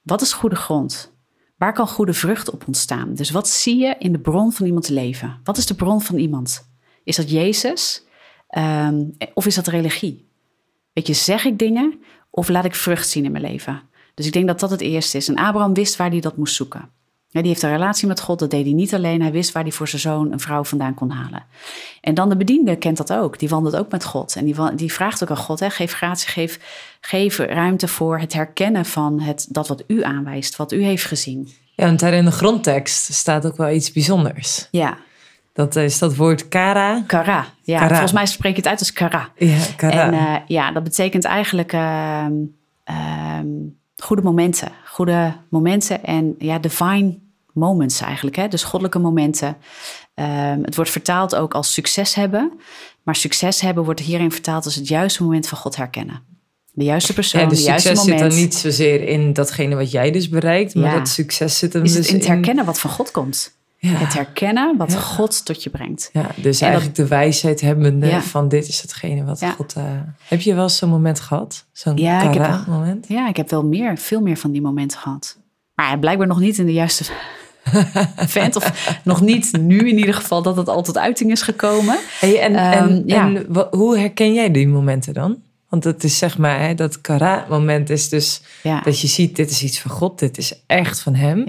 Speaker 3: wat is goede grond? Waar kan goede vrucht op ontstaan? Dus wat zie je in de bron van iemands leven? Wat is de bron van iemand? Is dat Jezus? Ehm, of is dat religie? Weet je, zeg ik dingen of laat ik vrucht zien in mijn leven? Dus ik denk dat dat het eerste is. En Abraham wist waar hij dat moest zoeken. Die heeft een relatie met God, dat deed hij niet alleen. Hij wist waar hij voor zijn zoon een vrouw vandaan kon halen. En dan de bediende kent dat ook. Die wandelt ook met God. En die, die vraagt ook aan God, hè, geef gratie, geef, geef ruimte voor het herkennen van het, dat wat u aanwijst, wat u heeft gezien.
Speaker 2: Ja, want daar in de grondtekst staat ook wel iets bijzonders.
Speaker 3: Ja.
Speaker 2: Dat is dat woord kara.
Speaker 3: Kara, ja. Volgens mij spreek je het uit als kara.
Speaker 2: Ja, kara.
Speaker 3: En uh, ja, dat betekent eigenlijk uh, uh, goede momenten. Goede momenten en ja, divine moments eigenlijk. Hè? Dus goddelijke momenten. Ehm, het wordt vertaald ook als succes hebben. Maar succes hebben wordt hierin vertaald als het juiste moment van God herkennen. De juiste persoon, ja, de, juiste moment.
Speaker 2: succes zit dan niet zozeer in datgene wat jij dus bereikt. Maar dat succes zit hem
Speaker 3: Is
Speaker 2: dus
Speaker 3: het in het herkennen wat van God komt. Het herkennen wat God tot je brengt.
Speaker 2: Ja, dus eigenlijk de wijsheid hebbende van dit is hetgene wat God... Uh, heb je wel zo'n moment gehad? Zo'n ja, moment?
Speaker 3: Ja, ik heb wel meer, veel meer van die momenten gehad. Maar blijkbaar nog niet in de juiste *laughs* vent. Of nog niet nu in ieder geval dat het altijd uiting is gekomen.
Speaker 2: Hey, en, en, ehm, en hoe herken jij die momenten dan? Want het is zeg maar, hè, dat kara-moment is dus dat je ziet, dit is iets van God, dit is echt van Hem.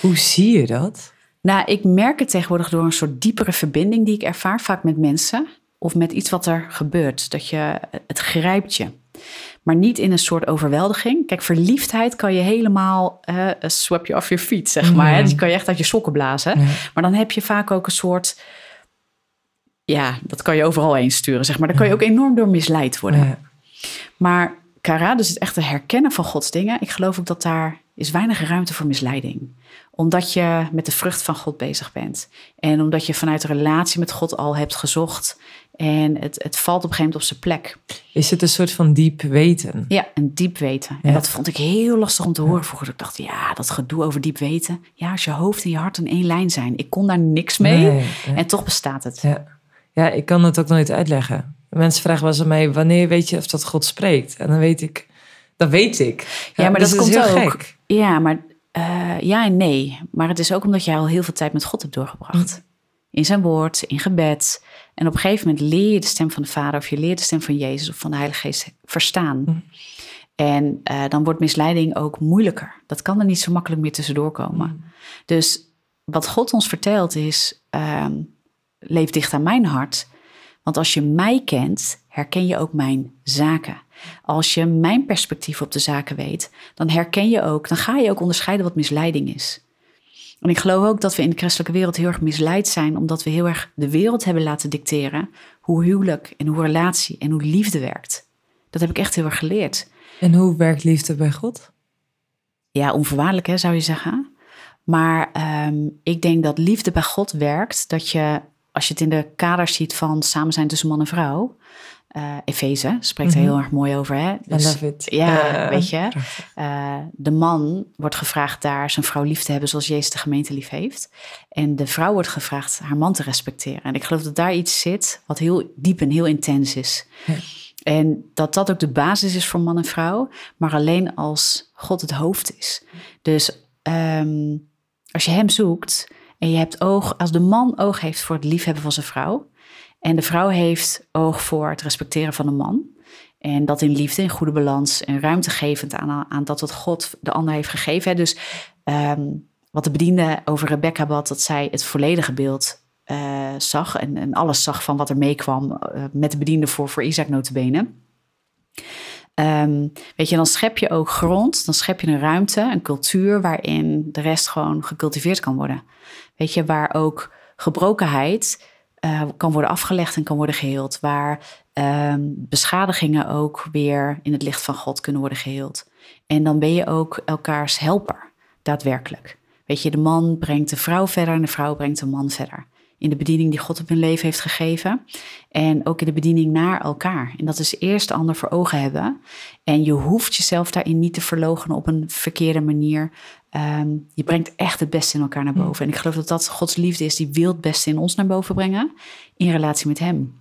Speaker 2: Hoe zie je dat?
Speaker 3: Nou, ik merk het tegenwoordig door een soort diepere verbinding die ik ervaar, vaak met mensen of met iets wat er gebeurt. Dat je, het grijpt je. Maar niet in een soort overweldiging. Kijk, verliefdheid kan je helemaal uh, swap je off je fiets, zeg maar. Mm. Hè? Die kan je echt uit je sokken blazen. Maar dan heb je vaak ook een soort... Ja, dat kan je overal heen sturen, zeg maar. Dan kan je ook enorm door misleid worden. Maar kara, dus het echte herkennen van Gods dingen... ik geloof ook dat daar is weinig ruimte voor misleiding omdat je met de vrucht van God bezig bent. En omdat je vanuit de relatie met God al hebt gezocht. En het, het valt op een gegeven moment op zijn plek.
Speaker 2: Is het een soort van diep weten?
Speaker 3: Ja, een diep weten. En dat vond ik heel lastig om te horen vroeger. Ik dacht, ja, dat gedoe over diep weten. Ja, als je hoofd en je hart in één lijn zijn. Ik kon daar niks mee. En toch bestaat het.
Speaker 2: Ja. ja, ik kan het ook nooit uitleggen. Mensen vragen wel eens aan mij, wanneer weet je of dat God spreekt? En dan weet ik, dat weet ik.
Speaker 3: Ja, maar dus dat, komt ook. Gek. Ja, maar uh, ja en nee. Maar het is ook omdat jij al heel veel tijd met God hebt doorgebracht. Hm. In zijn woord, in gebed. En op een gegeven moment leer je de stem van de Vader... of je leert de stem van Jezus of van de Heilige Geest verstaan. Hm. En uh, dan wordt misleiding ook moeilijker. Dat kan er niet zo makkelijk meer tussendoor komen. Hm. Dus wat God ons vertelt is... Uh, leef dicht aan mijn hart. Want als je mij kent, herken je ook mijn zaken. Als je mijn perspectief op de zaken weet, dan herken je ook, dan ga je ook onderscheiden wat misleiding is. En ik geloof ook dat we in de christelijke wereld heel erg misleid zijn, omdat we heel erg de wereld hebben laten dicteren hoe huwelijk en hoe relatie en hoe liefde werkt. Dat heb ik echt heel erg geleerd.
Speaker 2: En hoe werkt liefde bij God?
Speaker 3: Ja, onvoorwaardelijk hè, zou je zeggen. Maar um, ik denk dat liefde bij God werkt, dat je, als je het in de kaders ziet van samen zijn tussen man en vrouw, uh, Efeze spreekt er mhm. heel erg mooi over. Hè?
Speaker 2: Dus, I love it.
Speaker 3: Ja, weet je. Uh, de man wordt gevraagd daar zijn vrouw lief te hebben zoals Jezus de gemeente lief heeft. En de vrouw wordt gevraagd haar man te respecteren. En ik geloof dat daar iets zit wat heel diep en heel intens is. En dat dat ook de basis is voor man en vrouw, maar alleen als God het hoofd is. Dus um, als je hem zoekt en je hebt oog, als de man oog heeft voor het liefhebben van zijn vrouw, en de vrouw heeft oog voor het respecteren van de man. En dat in liefde, in goede balans en ruimtegevend aan, aan dat wat God de ander heeft gegeven. Dus um, wat de bediende over Rebecca bad, dat zij het volledige beeld eh, zag en, en alles zag van wat er meekwam eh, met de bediende voor, voor Isaac notabene. Ehm, weet je, dan schep je ook grond, dan schep je een ruimte, een cultuur waarin de rest gewoon gecultiveerd kan worden. Weet je, waar ook gebrokenheid eh, kan worden afgelegd en kan worden geheeld. Waar ehm, beschadigingen ook weer in het licht van God kunnen worden geheeld. En dan ben je ook elkaars helper, daadwerkelijk. Weet je, de man brengt de vrouw verder en de vrouw brengt de man verder in de bediening die God op hun leven heeft gegeven. En ook in de bediening naar elkaar. En dat is eerst de ander voor ogen hebben. En je hoeft jezelf daarin niet te verloochenen op een verkeerde manier. Ehm, je brengt echt het beste in elkaar naar boven. En ik geloof dat dat Gods liefde is die wil het beste in ons naar boven brengen. In relatie met Hem.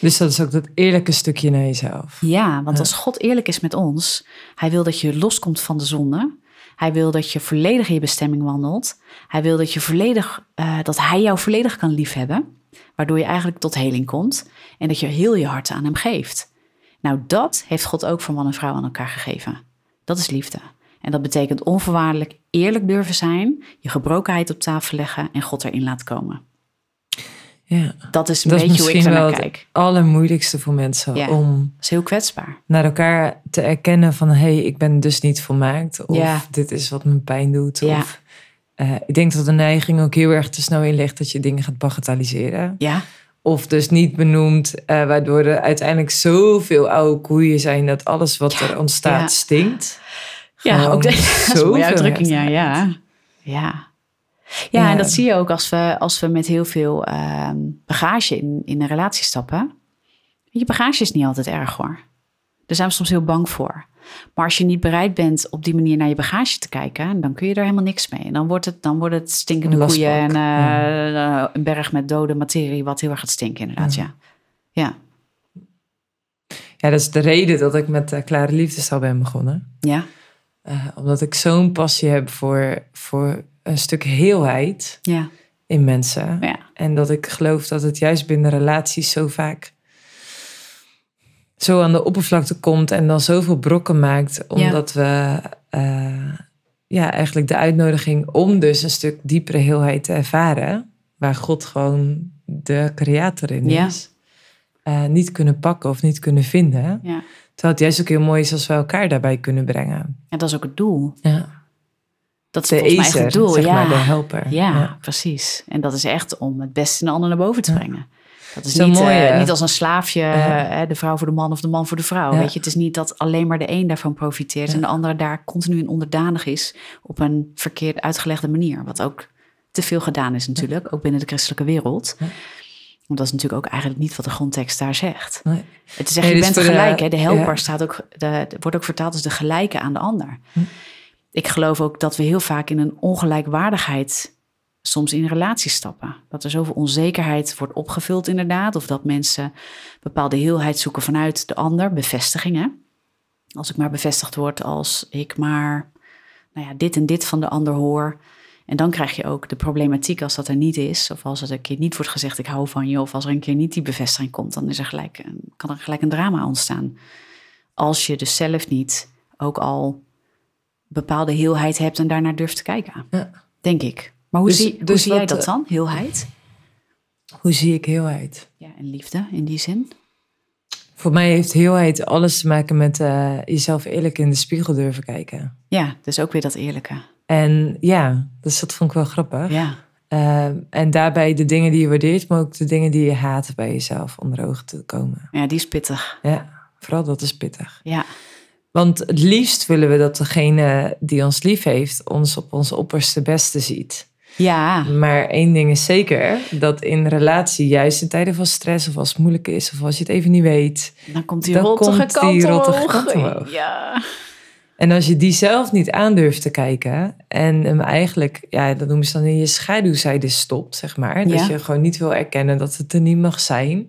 Speaker 2: Dus dat is ook dat eerlijke stukje naar jezelf.
Speaker 3: Ja, want als God eerlijk is met ons, Hij wil dat je loskomt van de zonde. Hij wil dat je volledig in je bestemming wandelt. Hij wil dat, je volledig, uh, dat hij jou volledig kan liefhebben. Waardoor je eigenlijk tot heling komt. En dat je heel je hart aan hem geeft. Nou, dat heeft God ook voor man en vrouw aan elkaar gegeven. Dat is liefde. En dat betekent onvoorwaardelijk eerlijk durven zijn, je gebrokenheid op tafel leggen en God erin laten komen.
Speaker 2: Ja.
Speaker 3: Dat is een dat beetje is hoe ik naar kijk. Het
Speaker 2: allermoeilijkste voor mensen ja. om.
Speaker 3: is heel kwetsbaar.
Speaker 2: Naar elkaar te erkennen van hé, hey, ik ben dus niet volmaakt. Of ja. dit is wat mijn pijn doet. Ja. Of uh, ik denk dat de neiging ook heel erg te snel in ligt dat je dingen gaat bagatelliseren.
Speaker 3: Ja.
Speaker 2: Of dus niet benoemt, uh, waardoor er uiteindelijk zoveel oude koeien zijn dat alles wat er ontstaat stinkt.
Speaker 3: Ja, ook de, *laughs* dat is een mooie uitdrukking. Ja, ja. ja. Ja, en dat zie je ook als we, als we met heel veel uh, bagage in, in een relatie stappen. Je bagage is niet altijd erg hoor. Daar zijn we soms heel bang voor. Maar als je niet bereid bent op die manier naar je bagage te kijken, dan kun je er helemaal niks mee. En dan wordt het, dan wordt het stinkende koeien en uh, een berg met dode materie, wat heel erg gaat stinken, inderdaad. Ja. ja.
Speaker 2: Ja, dat is de reden dat ik met uh, Klare Liefdestal ben begonnen.
Speaker 3: Ja.
Speaker 2: Uh, omdat ik zo'n passie heb voor, voor een stuk heelheid
Speaker 3: ja.
Speaker 2: in mensen.
Speaker 3: Ja.
Speaker 2: En dat ik geloof dat het juist binnen relaties zo vaak zo aan de oppervlakte komt en dan zoveel brokken maakt, omdat we uh, ja, eigenlijk de uitnodiging om dus een stuk diepere heelheid te ervaren, waar God gewoon de creator in is, uh, niet kunnen pakken of niet kunnen vinden.
Speaker 3: Ja.
Speaker 2: Terwijl het juist ook heel mooi is als we elkaar daarbij kunnen brengen.
Speaker 3: En dat is ook het doel.
Speaker 2: Ja.
Speaker 3: Dat is de volgens mij het doel.
Speaker 2: Zeg
Speaker 3: ja.
Speaker 2: maar, de helper.
Speaker 3: Ja, precies. En dat is echt om het beste in de ander naar boven te brengen. Dat is niet, mooi, uh, niet als een slaafje, uh, de vrouw voor de man of de man voor de vrouw. Weet je, het is niet dat alleen maar de een daarvan profiteert en de andere daar continu in onderdanig is op een verkeerd uitgelegde manier. Wat ook te veel gedaan is natuurlijk, ook binnen de christelijke wereld. Want dat is natuurlijk ook eigenlijk niet wat de grondtekst daar zegt.
Speaker 2: Nee.
Speaker 3: Het is echt, je bent gelijk. De, de helper staat ook, de, wordt ook vertaald als de gelijke aan de ander. Hm. Ik geloof ook dat we heel vaak in een ongelijkwaardigheid soms in relaties stappen. Dat er zoveel onzekerheid wordt opgevuld inderdaad. Of dat mensen bepaalde heelheid zoeken vanuit de ander. Bevestigingen. Als ik maar bevestigd word als ik maar nou ja, dit en dit van de ander hoor. En dan krijg je ook de problematiek als dat er niet is. Of als er een keer niet wordt gezegd ik hou van je. Of als er een keer niet die bevestiging komt. Dan is er gelijk, kan er gelijk een drama ontstaan. Als je dus zelf niet ook al bepaalde heelheid hebt en daarnaar durft te kijken.
Speaker 2: Ja.
Speaker 3: Denk ik. Maar hoe, dus, zie, hoe dus zie jij dat eh, dan, heelheid?
Speaker 2: Hoe zie ik heelheid?
Speaker 3: Ja, en liefde in die zin?
Speaker 2: Voor mij heeft heelheid alles te maken met uh, jezelf eerlijk in de spiegel durven kijken.
Speaker 3: Ja, dus ook weer dat eerlijke.
Speaker 2: En ja, dus dat vond ik wel grappig.
Speaker 3: Ja.
Speaker 2: Uh, en daarbij de dingen die je waardeert, maar ook de dingen die je haat bij jezelf onder ogen te komen.
Speaker 3: Ja, die is pittig.
Speaker 2: Ja, vooral dat is pittig.
Speaker 3: Ja.
Speaker 2: Want het liefst willen we dat degene die ons lief heeft, ons op ons opperste beste ziet.
Speaker 3: Ja.
Speaker 2: Maar één ding is zeker, dat in relatie, juist in tijden van stress of als het moeilijk is of als je het even niet weet,
Speaker 3: dan komt die rottige kant, Ja.
Speaker 2: En als je die zelf niet aandurft te kijken en hem eigenlijk, ja, dat noemen ze dan in je schaduwzijde stopt, zeg maar. Dat je gewoon niet wil erkennen dat het er niet mag zijn.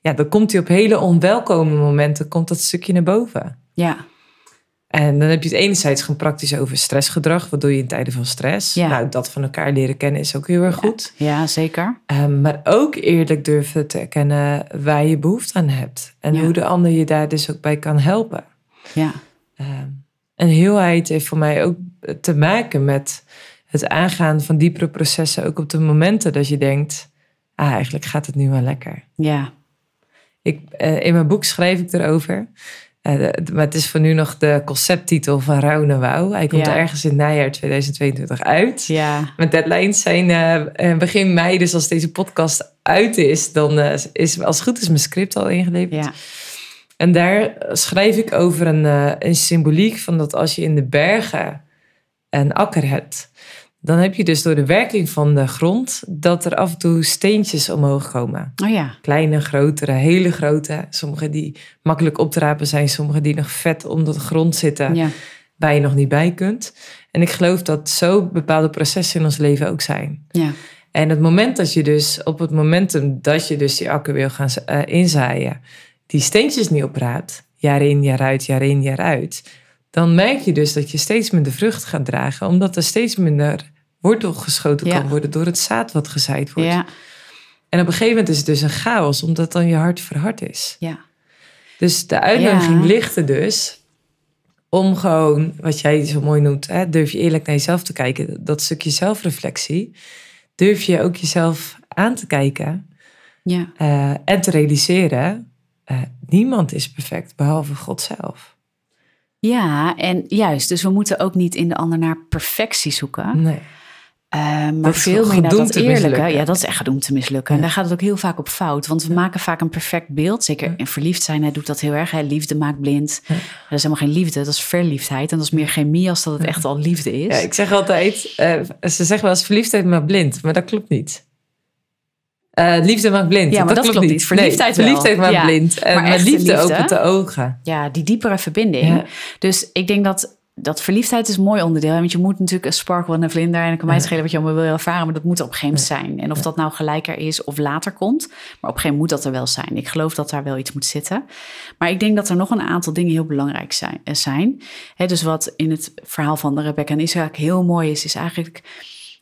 Speaker 2: Ja, dan komt hij op hele onwelkome momenten, komt dat stukje naar boven.
Speaker 3: Ja.
Speaker 2: En dan heb je het enerzijds gewoon praktisch over stressgedrag. Wat doe je in tijden van stress?
Speaker 3: Ja.
Speaker 2: Nou, dat van elkaar leren kennen is ook heel erg goed.
Speaker 3: Ja, zeker.
Speaker 2: Um, maar ook eerlijk durven te erkennen waar je behoefte aan hebt. En
Speaker 3: Ja.
Speaker 2: hoe de ander je daar dus ook bij kan helpen.
Speaker 3: Ja.
Speaker 2: Um, en heelheid heeft voor mij ook te maken met het aangaan van diepere processen. Ook op de momenten dat je denkt, ah, eigenlijk gaat het nu wel lekker.
Speaker 3: Ja.
Speaker 2: Ik, eh, in mijn boek schrijf ik erover. Eh, maar het is voor nu nog de concepttitel van Rauw naar Wauw. Hij komt
Speaker 3: Ja.
Speaker 2: ergens in het najaar 2022 uit.
Speaker 3: Ja.
Speaker 2: Mijn deadlines zijn eh, begin mei. Dus als deze podcast uit is, dan is als het goed is mijn script al ingeleverd.
Speaker 3: Ja.
Speaker 2: En daar schrijf ik over een, eh, een symboliek van dat als je in de bergen een akker hebt, dan heb je dus door de werking van de grond dat er af en toe steentjes omhoog komen.
Speaker 3: Oh ja.
Speaker 2: Kleine, grotere, hele grote. Sommige die makkelijk op te rapen zijn, sommige die nog vet onder de grond zitten,
Speaker 3: Ja.
Speaker 2: waar je nog niet bij kunt. En ik geloof dat zo bepaalde processen in ons leven ook zijn.
Speaker 3: Ja.
Speaker 2: En het moment dat je dus, op het momentum dat je dus die akker wil gaan eh, inzaaien, die steentjes niet opraapt, jaar in, jaar uit, jaar in, jaar uit, dan merk je dus dat je steeds minder vrucht gaat dragen, omdat er steeds minder wortel geschoten
Speaker 3: Ja.
Speaker 2: kan worden door het zaad wat gezaaid wordt.
Speaker 3: Ja.
Speaker 2: En op een gegeven moment is het dus een chaos, omdat dan je hart verhard is.
Speaker 3: Ja.
Speaker 2: Dus de uitnodiging
Speaker 3: Ja.
Speaker 2: ligt er dus om gewoon, wat jij zo mooi noemt, hè, durf je eerlijk naar jezelf te kijken, dat stukje zelfreflectie, durf je ook jezelf aan te kijken
Speaker 3: Ja.
Speaker 2: eh, en te realiseren, eh, niemand is perfect behalve God zelf.
Speaker 3: Ja, en juist. Dus we moeten ook niet in de ander naar perfectie zoeken.
Speaker 2: Nee.
Speaker 3: Eh, maar
Speaker 2: Dat
Speaker 3: veel meer naar dat eerlijke.
Speaker 2: mislukken.
Speaker 3: Ja, dat is echt gedoemd te mislukken. En daar gaat het ook heel vaak op fout. Want we maken vaak een perfect beeld. Zeker in verliefd zijn, hij doet dat heel erg. Liefde maakt blind.
Speaker 2: Ja.
Speaker 3: Dat is helemaal geen liefde, dat is verliefdheid. En dat is meer chemie als dat het echt al liefde is.
Speaker 2: Ja, ik zeg altijd, eh, ze zeggen wel eens verliefdheid maakt blind, maar dat klopt niet. Eh, liefde maakt blind.
Speaker 3: Ja, maar dat klopt niet. Verliefdheid wel.
Speaker 2: verliefdheid maakt
Speaker 3: Ja.
Speaker 2: blind. En
Speaker 3: Maar
Speaker 2: liefde,
Speaker 3: liefde-
Speaker 2: opent de ogen.
Speaker 3: Ja, die diepere verbinding.
Speaker 2: Ja.
Speaker 3: Dus ik denk dat, dat verliefdheid is een mooi onderdeel. Want je moet natuurlijk een sparkle en een vlinder. En dan kan mij schelen wat je allemaal wil ervaren. Maar dat moet op een gegeven moment zijn. En of dat nou gelijker is of later komt. Maar op een gegeven moment moet dat er wel zijn. Ik geloof dat daar wel iets moet zitten. Maar ik denk dat er nog een aantal dingen heel belangrijk zijn. eh, zijn. Hè, dus wat in het verhaal van Rebecca en Isaac heel mooi is, is eigenlijk...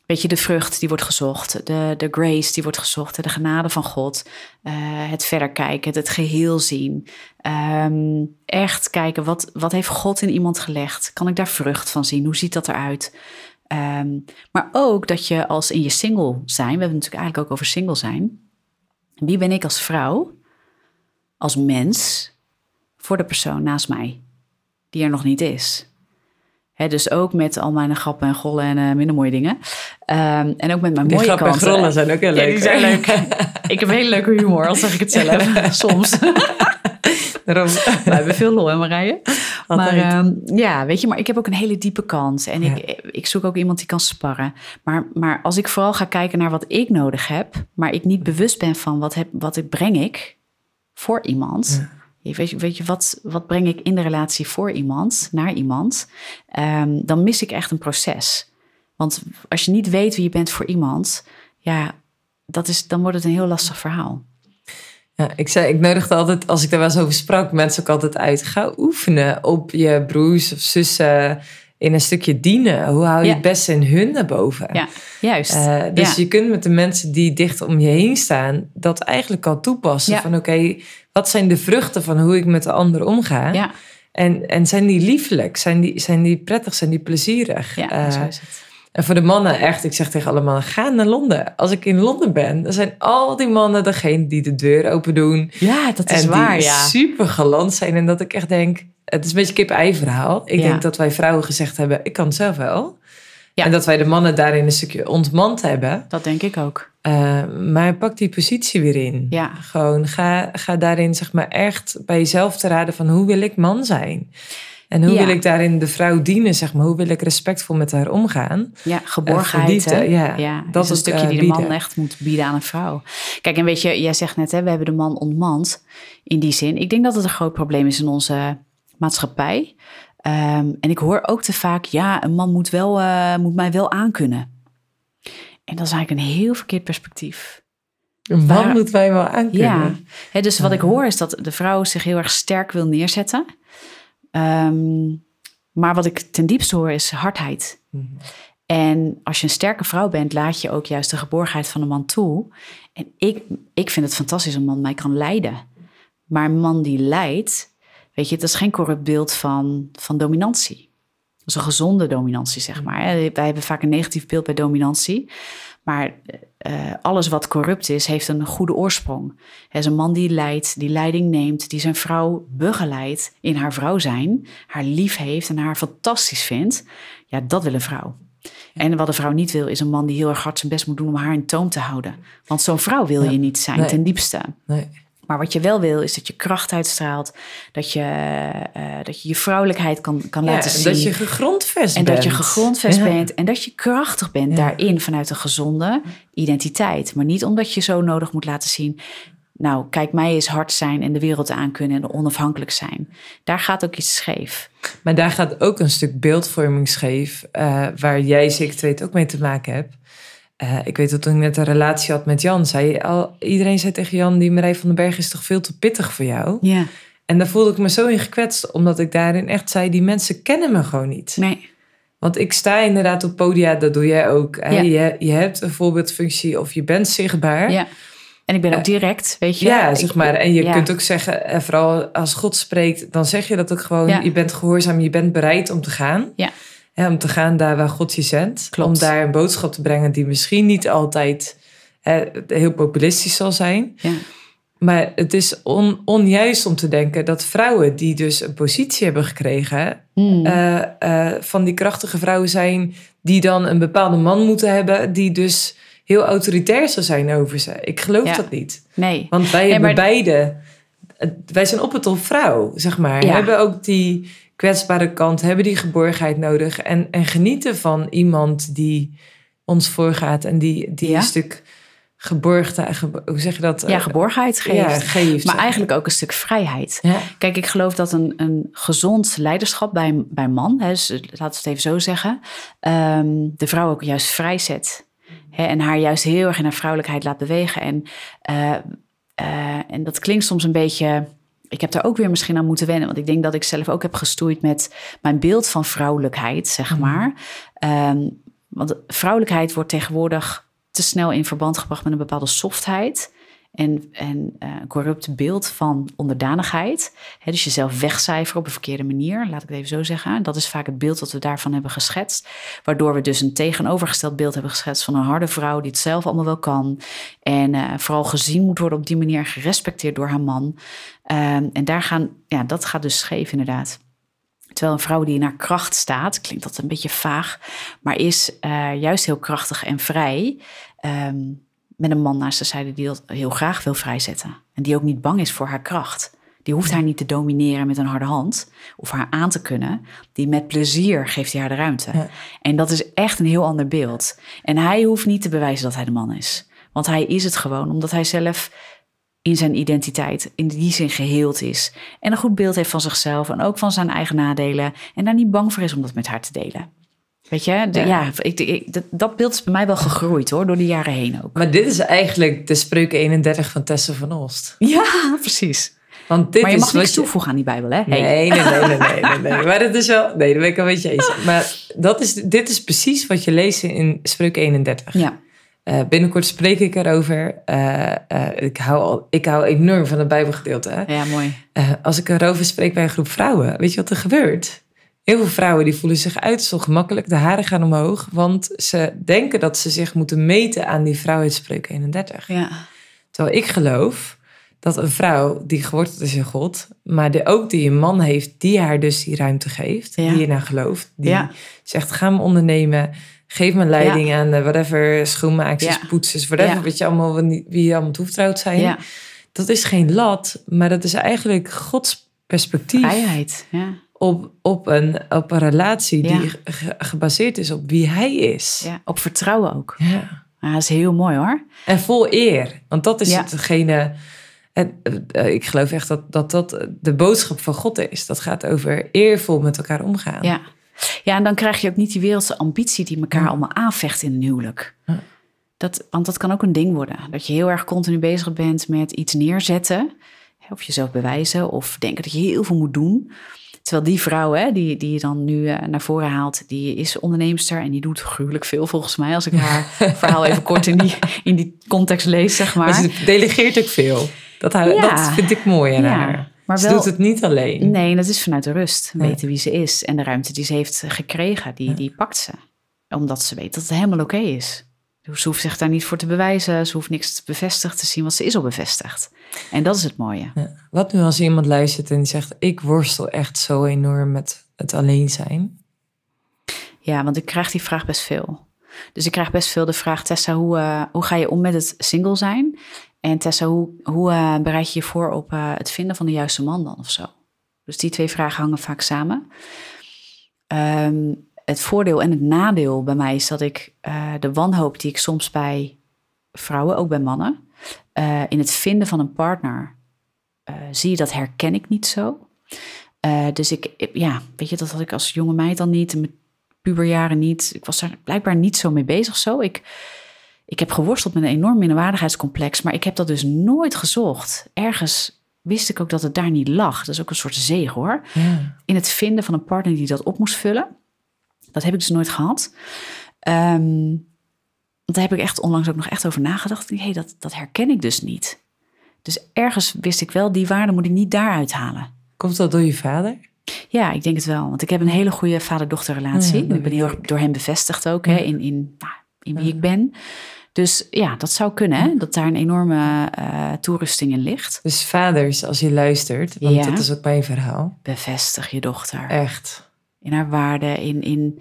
Speaker 3: Weet je, de vrucht die wordt gezocht, de, de grace die wordt gezocht, de genade van God, eh, het verder kijken, het geheel zien. Ehm, echt kijken, wat, wat heeft God in iemand gelegd? Kan ik daar vrucht van zien? Hoe ziet dat eruit? Ehm, maar ook dat je als in je single zijn, we hebben het natuurlijk eigenlijk ook over single zijn. Wie ben ik als vrouw, als mens, voor de persoon naast mij, die er nog niet is? Dus ook met al mijn grappen en gollen en eh, minder mooie dingen. Ehm, en ook met mijn
Speaker 2: Die
Speaker 3: mooie
Speaker 2: grappen en grollen zijn ook heel
Speaker 3: Ja,
Speaker 2: leuk.
Speaker 3: die zijn leuk. *laughs* ik heb hele leuke humor, al zeg ik het zelf. *laughs* Soms. *laughs*
Speaker 2: Daarom.
Speaker 3: We hebben veel lol, hè Marije? Maar ehm, ja, weet je, maar ik heb ook een hele diepe kant. En
Speaker 2: Ja.
Speaker 3: ik, ik zoek ook iemand die kan sparren. Maar, maar als ik vooral ga kijken naar wat ik nodig heb... maar ik niet bewust ben van wat, heb, wat ik breng ik voor iemand...
Speaker 2: Ja.
Speaker 3: Weet je, weet je wat, wat breng ik in de relatie voor iemand, naar iemand? Ehm, dan mis ik echt een proces. Want als je niet weet wie je bent voor iemand... ja, dat is, dan wordt het een heel lastig verhaal.
Speaker 2: Ja, ik, zei, ik nodigde altijd, als ik daar wel eens over sprak, mensen ook altijd uit. Ga oefenen op je broers of zussen in een stukje dienen. Hoe hou je
Speaker 3: Ja.
Speaker 2: het beste in hun naar boven?
Speaker 3: Ja, juist.
Speaker 2: Eh, dus
Speaker 3: Ja.
Speaker 2: je kunt met de mensen die dicht om je heen staan, dat eigenlijk al toepassen. Van oké, wat zijn de vruchten van hoe ik met de ander omga?
Speaker 3: ja,
Speaker 2: En, en zijn die liefelijk? Zijn die, zijn die prettig? Zijn die plezierig?
Speaker 3: ja
Speaker 2: Eh,
Speaker 3: zo is het.
Speaker 2: en voor de mannen echt, ik zeg tegen alle mannen, ga naar Londen. Als ik in Londen ben, dan zijn al die mannen degene die de deur open doen.
Speaker 3: Ja, dat is
Speaker 2: en
Speaker 3: waar,
Speaker 2: die
Speaker 3: ja.
Speaker 2: super galant zijn. En dat ik echt denk, het is een beetje kip-ei verhaal. Ik
Speaker 3: Ja.
Speaker 2: denk dat wij vrouwen gezegd hebben, ik kan het zelf wel.
Speaker 3: Ja.
Speaker 2: En dat wij de mannen daarin een stukje ontmand hebben.
Speaker 3: Dat denk ik ook.
Speaker 2: Eh, maar pak die positie weer in.
Speaker 3: Ja.
Speaker 2: Gewoon ga, ga daarin zeg maar echt bij jezelf te raden van hoe wil ik man zijn? En hoe
Speaker 3: Ja.
Speaker 2: wil ik daarin de vrouw dienen, zeg maar? Hoe wil ik respectvol met haar omgaan?
Speaker 3: Ja, geborgenheid.
Speaker 2: liefde,
Speaker 3: hè?
Speaker 2: ja.
Speaker 3: ja
Speaker 2: Dat
Speaker 3: is een stukje
Speaker 2: eh,
Speaker 3: die de man echt moet bieden aan een vrouw. Kijk, en weet je, jij zegt net, hè, we hebben de man ontmand in die zin. Ik denk dat het een groot probleem is in onze maatschappij. Ehm, en ik hoor ook te vaak, ja, een man moet, wel, eh, moet mij wel aankunnen. En dat is eigenlijk een heel verkeerd perspectief.
Speaker 2: Een man
Speaker 3: Waar-
Speaker 2: moet wij wel aankunnen.
Speaker 3: Ja, dus wat ik hoor is dat de vrouw zich heel erg sterk wil neerzetten. Ehm, maar wat ik ten diepste hoor is hardheid.
Speaker 2: Mhm.
Speaker 3: En als je een sterke vrouw bent, laat je ook juist de geborgenheid van een man toe. En ik, ik vind het fantastisch een man mij kan leiden. Maar een man die leidt, weet je, het is geen corrupt beeld van, van dominantie. Dat is een gezonde dominantie, zeg maar. hè. Wij hebben vaak een negatief beeld bij dominantie. Maar eh, alles wat corrupt is, heeft een goede oorsprong. Hij is een man die leidt, die leiding neemt, die zijn vrouw begeleidt in haar vrouw zijn, haar lief heeft en haar fantastisch vindt. Ja, dat wil een vrouw. En wat een vrouw niet wil, is een man die heel erg hard zijn best moet doen om haar in toom te houden. Want zo'n vrouw wil je niet zijn,
Speaker 2: Nee.
Speaker 3: ten diepste.
Speaker 2: Nee.
Speaker 3: Maar wat je wel wil, is dat je kracht uitstraalt. Dat je eh, dat je, je vrouwelijkheid kan, kan
Speaker 2: Ja,
Speaker 3: laten
Speaker 2: en
Speaker 3: zien.
Speaker 2: dat je gegrondvest
Speaker 3: en
Speaker 2: bent.
Speaker 3: dat je gegrondvest
Speaker 2: Ja.
Speaker 3: bent. En dat je krachtig bent
Speaker 2: Ja.
Speaker 3: daarin vanuit een gezonde identiteit. Maar niet omdat je zo nodig moet laten zien. Nou, kijk, mij eens hard zijn en de wereld aankunnen en onafhankelijk zijn. Daar gaat ook iets scheef.
Speaker 2: Maar daar gaat ook een stuk beeldvorming scheef, eh, waar jij zeker weet ook mee te maken hebt. Eh, ik weet dat toen ik net een relatie had met Jan, zei al, iedereen zei tegen Jan, die Marij van den Berg is toch veel te pittig voor jou?
Speaker 3: Ja,
Speaker 2: En daar voelde ik me zo in gekwetst, omdat ik daarin echt zei, die mensen kennen me gewoon niet.
Speaker 3: nee.
Speaker 2: Want ik sta inderdaad op podia, dat doe jij ook.
Speaker 3: Ja.
Speaker 2: Je, je hebt een voorbeeldfunctie of je bent zichtbaar.
Speaker 3: Ja. En ik ben ook direct, weet je.
Speaker 2: Ja, zeg maar. En je
Speaker 3: ja.
Speaker 2: kunt ook zeggen, en vooral als God spreekt, dan zeg je dat ook gewoon.
Speaker 3: Ja.
Speaker 2: Je bent gehoorzaam, je bent bereid om te gaan.
Speaker 3: Ja.
Speaker 2: Hè, om te gaan daar waar God je zendt.
Speaker 3: Klopt.
Speaker 2: Om daar een boodschap te brengen die misschien niet altijd hè, heel populistisch zal zijn.
Speaker 3: Ja.
Speaker 2: Maar het is on, onjuist om te denken dat vrouwen die dus een positie hebben gekregen,
Speaker 3: Hmm.
Speaker 2: eh, eh, van die krachtige vrouwen zijn die dan een bepaalde man moeten hebben, die dus heel autoritair zou zijn over ze. Ik geloof
Speaker 3: Ja.
Speaker 2: dat niet.
Speaker 3: nee.
Speaker 2: Want wij
Speaker 3: Nee,
Speaker 2: hebben
Speaker 3: maar-
Speaker 2: beide, eh, wij zijn op het op vrouw, zeg maar.
Speaker 3: Ja.
Speaker 2: Hebben ook die kwetsbare kant, hebben die geborgenheid nodig. En, en genieten van iemand die ons voorgaat en die, die
Speaker 3: Ja.
Speaker 2: een stuk geborgde, ge- hoe zeg je dat?
Speaker 3: Ja, geborgenheid geeft.
Speaker 2: Ja, geeft.
Speaker 3: Maar eigenlijk ook een stuk vrijheid.
Speaker 2: Ja.
Speaker 3: Kijk, ik geloof dat een, een gezond leiderschap bij, bij man, hè, dus laten we het even zo zeggen, ehm, de vrouw ook juist vrijzet. Hè, en haar juist heel erg in haar vrouwelijkheid laat bewegen. En, eh, eh, en dat klinkt soms een beetje. Ik heb daar ook weer misschien aan moeten wennen. Want ik denk dat ik zelf ook heb gestoeid met mijn beeld van vrouwelijkheid, zeg
Speaker 2: Mhm.
Speaker 3: maar. Ehm, want vrouwelijkheid wordt tegenwoordig te snel in verband gebracht met een bepaalde softheid. En, en een corrupt beeld van onderdanigheid. Dus jezelf wegcijferen op een verkeerde manier, laat ik het even zo zeggen. Dat is vaak het beeld dat we daarvan hebben geschetst. Waardoor we dus een tegenovergesteld beeld hebben geschetst van een harde vrouw die het zelf allemaal wel kan. En eh, vooral gezien moet worden op die manier, gerespecteerd door haar man. Ehm, en daar gaan, ja, dat gaat dus scheef inderdaad. Terwijl een vrouw die in haar kracht staat, klinkt dat een beetje vaag, maar is eh, juist heel krachtig en vrij. ehm, met een man naast de zijde die dat heel graag wil vrijzetten. En die ook niet bang is voor haar kracht. Die hoeft haar niet te domineren met een harde hand of haar aan te kunnen. Die met plezier geeft hij haar de ruimte.
Speaker 2: Ja.
Speaker 3: En dat is echt een heel ander beeld. En hij hoeft niet te bewijzen dat hij de man is. Want hij is het gewoon omdat hij zelf in zijn identiteit in die zin geheeld is. En een goed beeld heeft van zichzelf en ook van zijn eigen nadelen. En daar niet bang voor is om dat met haar te delen. Weet je, de-
Speaker 2: Ja.
Speaker 3: ja, ik, ik- dat, dat beeld is bij mij wel gegroeid hoor, door de jaren heen ook.
Speaker 2: Maar dit is eigenlijk de spreuken 31 van Tessa van Olst.
Speaker 3: Ja, *laughs* precies.
Speaker 2: Want dit
Speaker 3: maar je
Speaker 2: is
Speaker 3: mag niks
Speaker 2: wat je-
Speaker 3: toevoegen aan die Bijbel, hè? Hey.
Speaker 2: Nee, nee, nee, nee, nee, nee, nee. *laughs* Maar het is wel... Nee, dat ben ik een beetje eens. Maar dat is, dit is precies wat je leest in Spreuken 31.
Speaker 3: Ja,
Speaker 2: Eh, binnenkort spreek ik erover. Eh, eh, ik, hou al, ik hou enorm van het Bijbelgedeelte. Hè?
Speaker 3: ja, mooi.
Speaker 2: Als ik erover spreek bij een groep vrouwen, weet je wat er gebeurt? Heel veel vrouwen die voelen zich uit, zo gemakkelijk, de haren gaan omhoog, want ze denken dat ze zich moeten meten aan die vrouw uit Spreuken 31.
Speaker 3: Ja,
Speaker 2: Terwijl ik geloof dat een vrouw die geworteld is in God, maar die ook die een man heeft die haar dus die ruimte geeft,
Speaker 3: Ja.
Speaker 2: die je naar gelooft, die
Speaker 3: Ja.
Speaker 2: zegt ga me ondernemen, geef me leiding aan de whatever schoenmaaksters, poetsers, whatever, wat je allemaal, wie je allemaal toevertrouwd zijn.
Speaker 3: ja.
Speaker 2: Dat is geen lat, maar dat is eigenlijk Gods perspectief
Speaker 3: vrijheid. Ja.
Speaker 2: Op, op, een, op een relatie die ge- gebaseerd is op wie hij is.
Speaker 3: ja, op vertrouwen ook.
Speaker 2: Ja.
Speaker 3: Ja, dat is heel mooi hoor.
Speaker 2: En vol eer. Want dat is hetgene. Het, eh, ik geloof echt dat, dat dat de boodschap van God is. Dat gaat over eervol met elkaar omgaan.
Speaker 3: Ja. ja, en dan krijg je ook niet die wereldse ambitie die elkaar allemaal aanvecht in een huwelijk. Dat, want dat kan ook een ding worden. Dat je heel erg continu bezig bent met iets neerzetten. Of jezelf bewijzen. Of denken dat je heel veel moet doen. Terwijl die vrouw hè, die, die je dan nu eh, naar voren haalt, die is onderneemster en die doet gruwelijk veel volgens mij. Als ik *laughs* haar verhaal even kort in die, in die context lees, zeg maar.
Speaker 2: Maar ze delegeert ook veel. Dat, haar,
Speaker 3: Ja.
Speaker 2: dat vind ik mooi aan
Speaker 3: Ja,
Speaker 2: haar.
Speaker 3: maar
Speaker 2: ze
Speaker 3: wel-
Speaker 2: doet het niet alleen.
Speaker 3: Nee, dat is vanuit de rust.
Speaker 2: Nee.
Speaker 3: Weten wie ze is. En de ruimte die ze heeft gekregen, die, die pakt ze. Omdat ze weet dat het helemaal oké is. Ze hoeft zich daar niet voor te bewijzen. Ze hoeft niks bevestigd te zien, want ze is al bevestigd. En dat is het mooie.
Speaker 2: Ja. Wat nu als iemand luistert en zegt: Ik worstel echt zo enorm met het alleen zijn?
Speaker 3: Ja, want ik krijg die vraag best veel. Dus ik krijg best veel de vraag: Tessa, hoe, uh, hoe ga je om met het single zijn? En Tessa, hoe, hoe uh, bereid je je voor op uh, het vinden van de juiste man dan of zo? Dus die twee vragen hangen vaak samen. Um, het voordeel en het nadeel bij mij is dat ik uh, de wanhoop die ik soms bij vrouwen, ook bij mannen, uh, in het vinden van een partner uh, zie, dat herken ik niet zo. dus ik, ja, weet je, dat had ik als jonge meid dan niet, in mijn puberjaren niet. Ik was daar blijkbaar niet zo mee bezig zo. Ik, ik heb geworsteld met een enorm minderwaardigheidscomplex, maar ik heb dat dus nooit gezocht. Ergens wist ik ook dat het daar niet lag. Dat is ook een soort zegen hoor. Ja. In het vinden van een partner die dat op moest vullen. Dat heb ik dus nooit gehad. Um, daar heb ik echt onlangs ook nog echt over nagedacht. Hé, hey, dat, dat herken ik dus niet. Dus ergens wist ik wel, die waarde moet ik niet daaruit halen.
Speaker 2: Komt dat door je vader?
Speaker 3: Ja, ik denk het wel. Want ik heb een hele goede vader-dochterrelatie. Ja, ik ben heel erg door hem bevestigd ook, ja. hè, in, in, nou, in wie ik ben. Dus ja, dat zou kunnen, hè? dat daar een enorme uh, toerusting in ligt.
Speaker 2: Dus vaders, als je luistert, want dat is ook mijn verhaal.
Speaker 3: Bevestig je dochter.
Speaker 2: Echt
Speaker 3: in haar waarde, in, in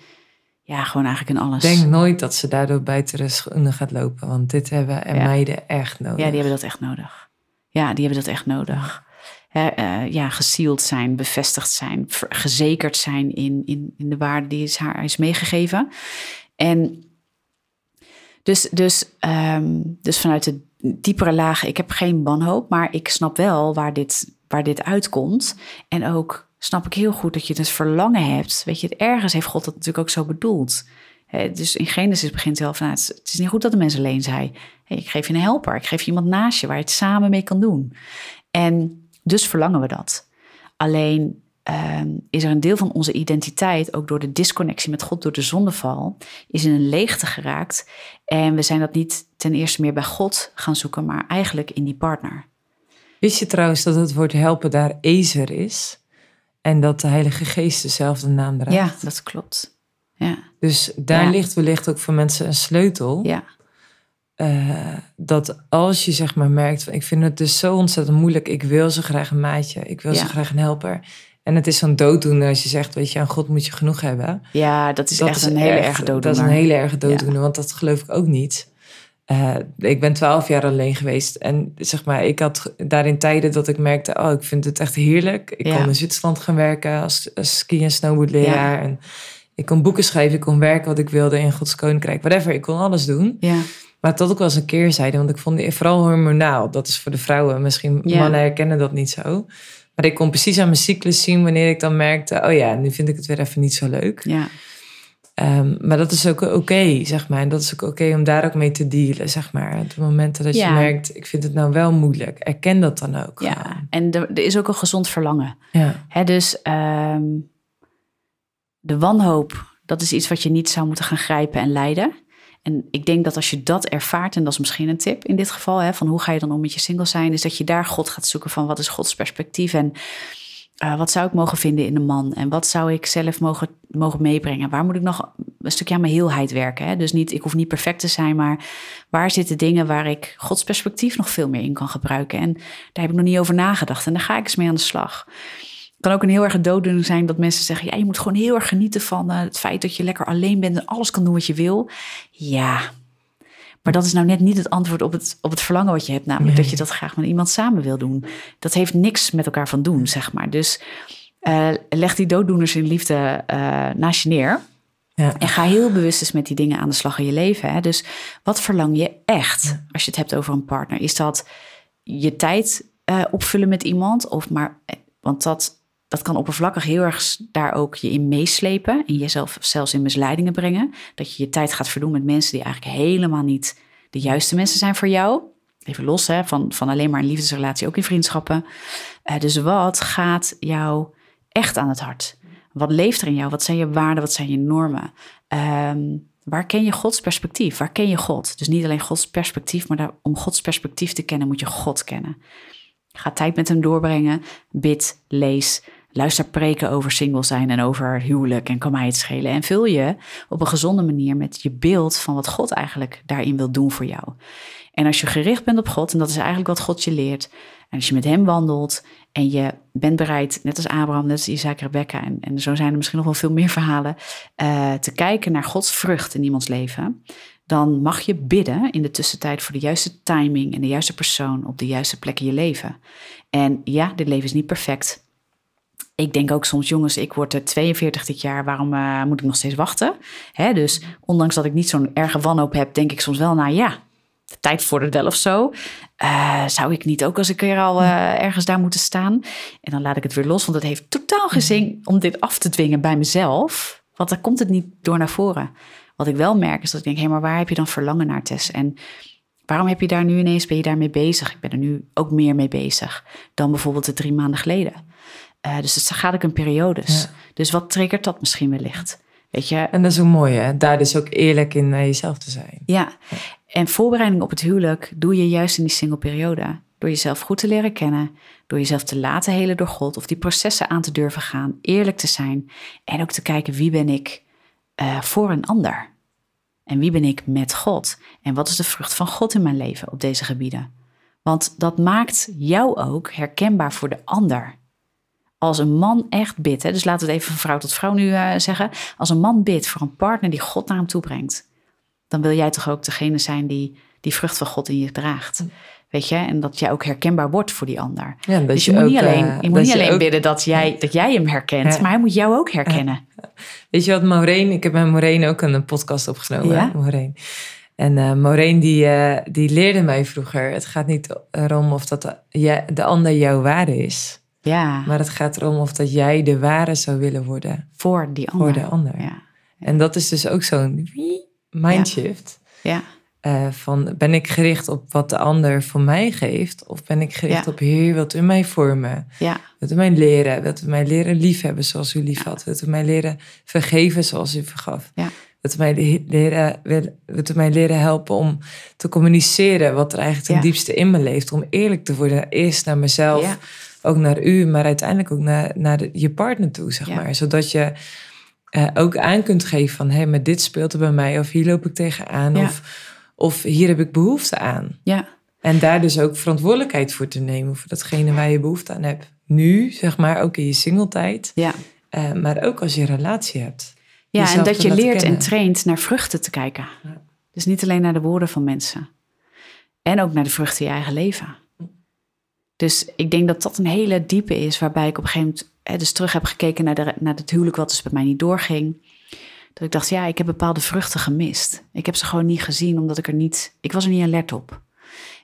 Speaker 3: ja, gewoon eigenlijk in alles.
Speaker 2: Denk nooit dat ze daardoor buiten de schoenen gaat lopen, want dit hebben en ja. meiden echt nodig.
Speaker 3: Ja, die hebben dat echt nodig. Ja, die hebben dat echt nodig. Ja, uh, ja gezield zijn, bevestigd zijn, gezekerd zijn in, in, in de waarde die is haar is meegegeven. En dus, dus, um, dus vanuit de diepere lagen, ik heb geen wanhoop, maar ik snap wel waar dit, waar dit uitkomt. En ook snap ik heel goed dat je dus verlangen hebt. Weet je, ergens heeft God dat natuurlijk ook zo bedoeld. dus in Genesis begint wel van, het is niet goed dat de mensen alleen zijn. ik geef je een helper, ik geef je iemand naast je waar je het samen mee kan doen. En dus verlangen we dat. Alleen um, is er een deel van onze identiteit, ook door de disconnectie met God, door de zondeval, is in een leegte geraakt. En we zijn dat niet ten eerste meer bij God gaan zoeken, maar eigenlijk in die partner.
Speaker 2: Wist je trouwens dat het woord helpen daar ezer is? En dat de Heilige Geest dezelfde naam draagt.
Speaker 3: Ja, dat klopt. Ja.
Speaker 2: Dus daar ja. ligt wellicht ook voor mensen een sleutel.
Speaker 3: Ja.
Speaker 2: Uh, dat als je zeg maar merkt, ik vind het dus zo ontzettend moeilijk. Ik wil zo graag een maatje. Ik wil ja. zo graag een helper. En het is zo'n dooddoener als je zegt, weet je, aan God moet je genoeg hebben.
Speaker 3: Ja, dat is dat echt is een hele erge dooddoener.
Speaker 2: Dat is een hele erge dooddoener, want dat geloof ik ook niet. Uh, ik ben twaalf jaar alleen geweest. En zeg maar, ik had daarin tijden dat ik merkte... oh, ik vind het echt heerlijk. Ik ja. kon in Zwitserland gaan werken als, als ski- en snowboardleraar. Ja. En ik kon boeken schrijven, ik kon werken wat ik wilde in Gods Koninkrijk. Whatever, ik kon alles doen.
Speaker 3: Ja.
Speaker 2: Maar tot ook wel eens een keerzijde. Want ik vond vooral hormonaal. Dat is voor de vrouwen. Misschien mannen herkennen dat niet zo. Maar ik kon precies aan mijn cyclus zien wanneer ik dan merkte... oh ja, nu vind ik het weer even niet zo leuk.
Speaker 3: Ja.
Speaker 2: Um, maar dat is ook oké, okay, zeg maar. En dat is ook oké okay om daar ook mee te dealen, zeg maar. Op de momenten dat ja. je merkt, ik vind het nou wel moeilijk. Erken dat dan ook.
Speaker 3: Ja, gewoon. en er, er, is ook een gezond verlangen.
Speaker 2: Ja.
Speaker 3: Hè, dus um, de wanhoop, dat is iets wat je niet zou moeten gaan grijpen en leiden. En ik denk dat als je dat ervaart, en dat is misschien een tip in dit geval, hè, van hoe ga je dan om met je single zijn, is dat je daar God gaat zoeken van wat is Gods perspectief en uh, wat zou ik mogen vinden in een man? En wat zou ik zelf mogen, mogen meebrengen? Waar moet ik nog een stukje aan mijn heelheid werken? Hè? Dus niet, ik hoef niet perfect te zijn, maar waar zitten dingen waar ik Gods perspectief nog veel meer in kan gebruiken? En daar heb ik nog niet over nagedacht. En daar ga ik eens mee aan de slag. Het kan ook een heel erg dooddoener zijn dat mensen zeggen: ja, je moet gewoon heel erg genieten van uh, het feit dat je lekker alleen bent en alles kan doen wat je wil. Ja, maar dat is nou net niet het antwoord op het, op het verlangen wat je hebt, namelijk nee. dat je dat graag met iemand samen wil doen. Dat heeft niks met elkaar van doen, zeg maar. Dus uh, leg die dooddoeners in liefde uh, naast je neer.
Speaker 2: Ja.
Speaker 3: En ga heel bewust eens met die dingen aan de slag in je leven. Hè? Dus wat verlang je echt ja. als je het hebt over een partner? Is dat je tijd uh, opvullen met iemand? Of maar, want dat, dat kan oppervlakkig heel erg daar ook je in meeslepen. En jezelf zelfs in misleidingen brengen. Dat je je tijd gaat verdoen met mensen die eigenlijk helemaal niet de juiste mensen zijn voor jou. Even los hè, van, van alleen maar een liefdesrelatie, ook in vriendschappen. Uh, dus wat gaat jou echt aan het hart? Wat leeft er in jou? Wat zijn je waarden? Wat zijn je normen? Um, waar ken je Gods perspectief? Waar ken je God? Dus niet alleen Gods perspectief, maar om Gods perspectief te kennen moet je God kennen. Ga tijd met hem doorbrengen. Bid, lees, Luister preken over single zijn en over huwelijk en kan mij het schelen. En vul je op een gezonde manier met je beeld van wat God eigenlijk daarin wil doen voor jou. En als je gericht bent op God, en dat is eigenlijk wat God je leert. En als je met hem wandelt en je bent bereid, net als Abraham, net als Isaac, Rebecca, en, en zo zijn er misschien nog wel veel meer verhalen, uh, te kijken naar Gods vrucht in iemands leven, dan mag je bidden in de tussentijd voor de juiste timing en de juiste persoon op de juiste plek in je leven. En ja, dit leven is niet perfect. Ik denk ook soms, jongens, ik word er 42 dit jaar, waarom uh, moet ik nog steeds wachten? Hè, dus ondanks dat ik niet zo'n erge wanhoop heb, denk ik soms wel, nou ja, de tijd vordert wel of zo. Uh, zou ik niet ook als ik er al uh, ergens daar moeten staan? En dan laat ik het weer los, want het heeft totaal geen zin om dit af te dwingen bij mezelf. Want dan komt het niet door naar voren. Wat ik wel merk is dat ik denk, hé, hey, maar waar heb je dan verlangen naar, Tess? En waarom heb je daar nu ineens, ben je daarmee bezig? Ik ben er nu ook meer mee bezig dan bijvoorbeeld de drie maanden geleden. Uh, dus het gaat ook een periodes. Ja. Dus wat triggert dat misschien wellicht? Weet je?
Speaker 2: En dat is ook mooi, hè? Daar dus ook eerlijk in naar jezelf te zijn.
Speaker 3: Ja. ja. En voorbereiding op het huwelijk doe je juist in die single periode. Door jezelf goed te leren kennen, door jezelf te laten helen door God, of die processen aan te durven gaan, eerlijk te zijn en ook te kijken wie ben ik uh, voor een ander. En wie ben ik met God? En wat is de vrucht van God in mijn leven op deze gebieden? Want dat maakt jou ook herkenbaar voor de ander. Als een man echt bidt, hè, dus laten we het even van vrouw tot vrouw nu uh, zeggen. Als een man bidt voor een partner die God naar hem toe brengt, dan wil jij toch ook degene zijn die die vrucht van God in je draagt. Weet je, en dat jij ook herkenbaar wordt voor die ander.
Speaker 2: Ja,
Speaker 3: dus je,
Speaker 2: je
Speaker 3: moet
Speaker 2: ook,
Speaker 3: niet alleen,
Speaker 2: uh,
Speaker 3: je moet niet alleen
Speaker 2: ook-
Speaker 3: bidden dat jij, dat jij hem herkent,
Speaker 2: Ja.
Speaker 3: maar hij moet jou ook herkennen. *laughs*
Speaker 2: Weet je wat, Maureen, ik heb met Maureen ook een podcast opgenomen.
Speaker 3: Ja?
Speaker 2: Maureen. En eh Maureen die, eh, die leerde mij vroeger, het gaat niet erom of dat de, de ander jouw waarde is.
Speaker 3: Ja,
Speaker 2: Maar het gaat erom of dat jij de ware zou willen worden
Speaker 3: voor die ander.
Speaker 2: voor de ander.
Speaker 3: Ja,
Speaker 2: En dat is dus ook zo'n mindshift.
Speaker 3: ja,
Speaker 2: Eh, van ben ik gericht op wat de ander voor mij geeft? Of ben ik gericht
Speaker 3: Ja.
Speaker 2: op Heer, wilt u mij vormen?
Speaker 3: ja,
Speaker 2: Wilt u mij leren? Wilt u mij leren liefhebben zoals u lief had? Wilt u mij leren vergeven zoals u vergaf?
Speaker 3: Ja.
Speaker 2: Wilt u mij le- leren, wil- wilt u mij leren helpen om te communiceren wat er eigenlijk ten
Speaker 3: Ja.
Speaker 2: diepste in me leeft? Om eerlijk te worden, eerst naar mezelf,
Speaker 3: Ja.
Speaker 2: Ook naar u, maar uiteindelijk ook naar, naar de- je partner toe, zeg
Speaker 3: Ja.
Speaker 2: maar. Zodat je eh, ook aan kunt geven van, hé, hey, maar dit speelt er bij mij, of hier loop ik tegenaan,
Speaker 3: Ja.
Speaker 2: of, of hier heb ik behoefte aan.
Speaker 3: ja,
Speaker 2: En daar dus ook verantwoordelijkheid voor te nemen voor datgene waar je behoefte aan hebt. Nu, zeg maar, ook in je singletijd,
Speaker 3: ja.
Speaker 2: eh, maar ook als je een relatie hebt.
Speaker 3: Ja, en dat je leert en traint naar vruchten te kijken.
Speaker 2: Ja.
Speaker 3: Dus niet alleen naar de woorden van mensen. En ook naar de vruchten in je eigen leven. Dus ik denk dat dat een hele diepe is, waarbij ik op een gegeven moment hè, dus terug heb gekeken naar, de, naar het huwelijk wat dus bij mij niet doorging. Dat ik dacht, ja, ik heb bepaalde vruchten gemist. Ik heb ze gewoon niet gezien, omdat ik er niet, ik was er niet alert op.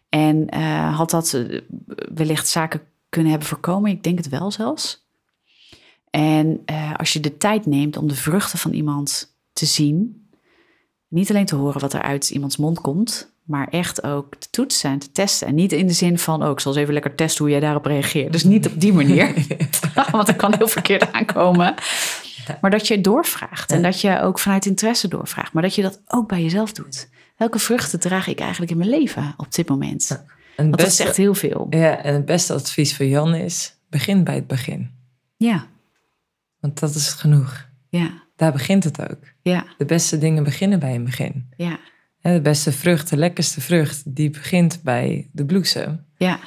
Speaker 3: En eh, had dat eh, wellicht zaken kunnen hebben voorkomen? Ik denk het wel zelfs. En eh, als je de tijd neemt om de vruchten van iemand te zien, niet alleen te horen wat er uit iemands mond komt, maar echt ook te toetsen en te testen. En niet in de zin van, oh, ik zal eens even lekker testen hoe jij daarop reageert. Dus niet op die manier, *laughs* *laughs* want dat kan heel verkeerd aankomen. Maar dat je doorvraagt en dat je ook vanuit interesse doorvraagt. Maar dat je dat ook bij jezelf doet. Welke vruchten draag ik eigenlijk in mijn leven op dit moment?
Speaker 2: En
Speaker 3: Want dat
Speaker 2: beste,
Speaker 3: zegt heel veel.
Speaker 2: ja, en het beste advies voor Jan is, begin bij het begin.
Speaker 3: Ja,
Speaker 2: Want dat is genoeg.
Speaker 3: ja,
Speaker 2: Daar begint het ook.
Speaker 3: ja,
Speaker 2: De beste dingen beginnen bij een begin.
Speaker 3: ja,
Speaker 2: De beste vrucht, de lekkerste vrucht, die begint bij de bloesem.
Speaker 3: ja.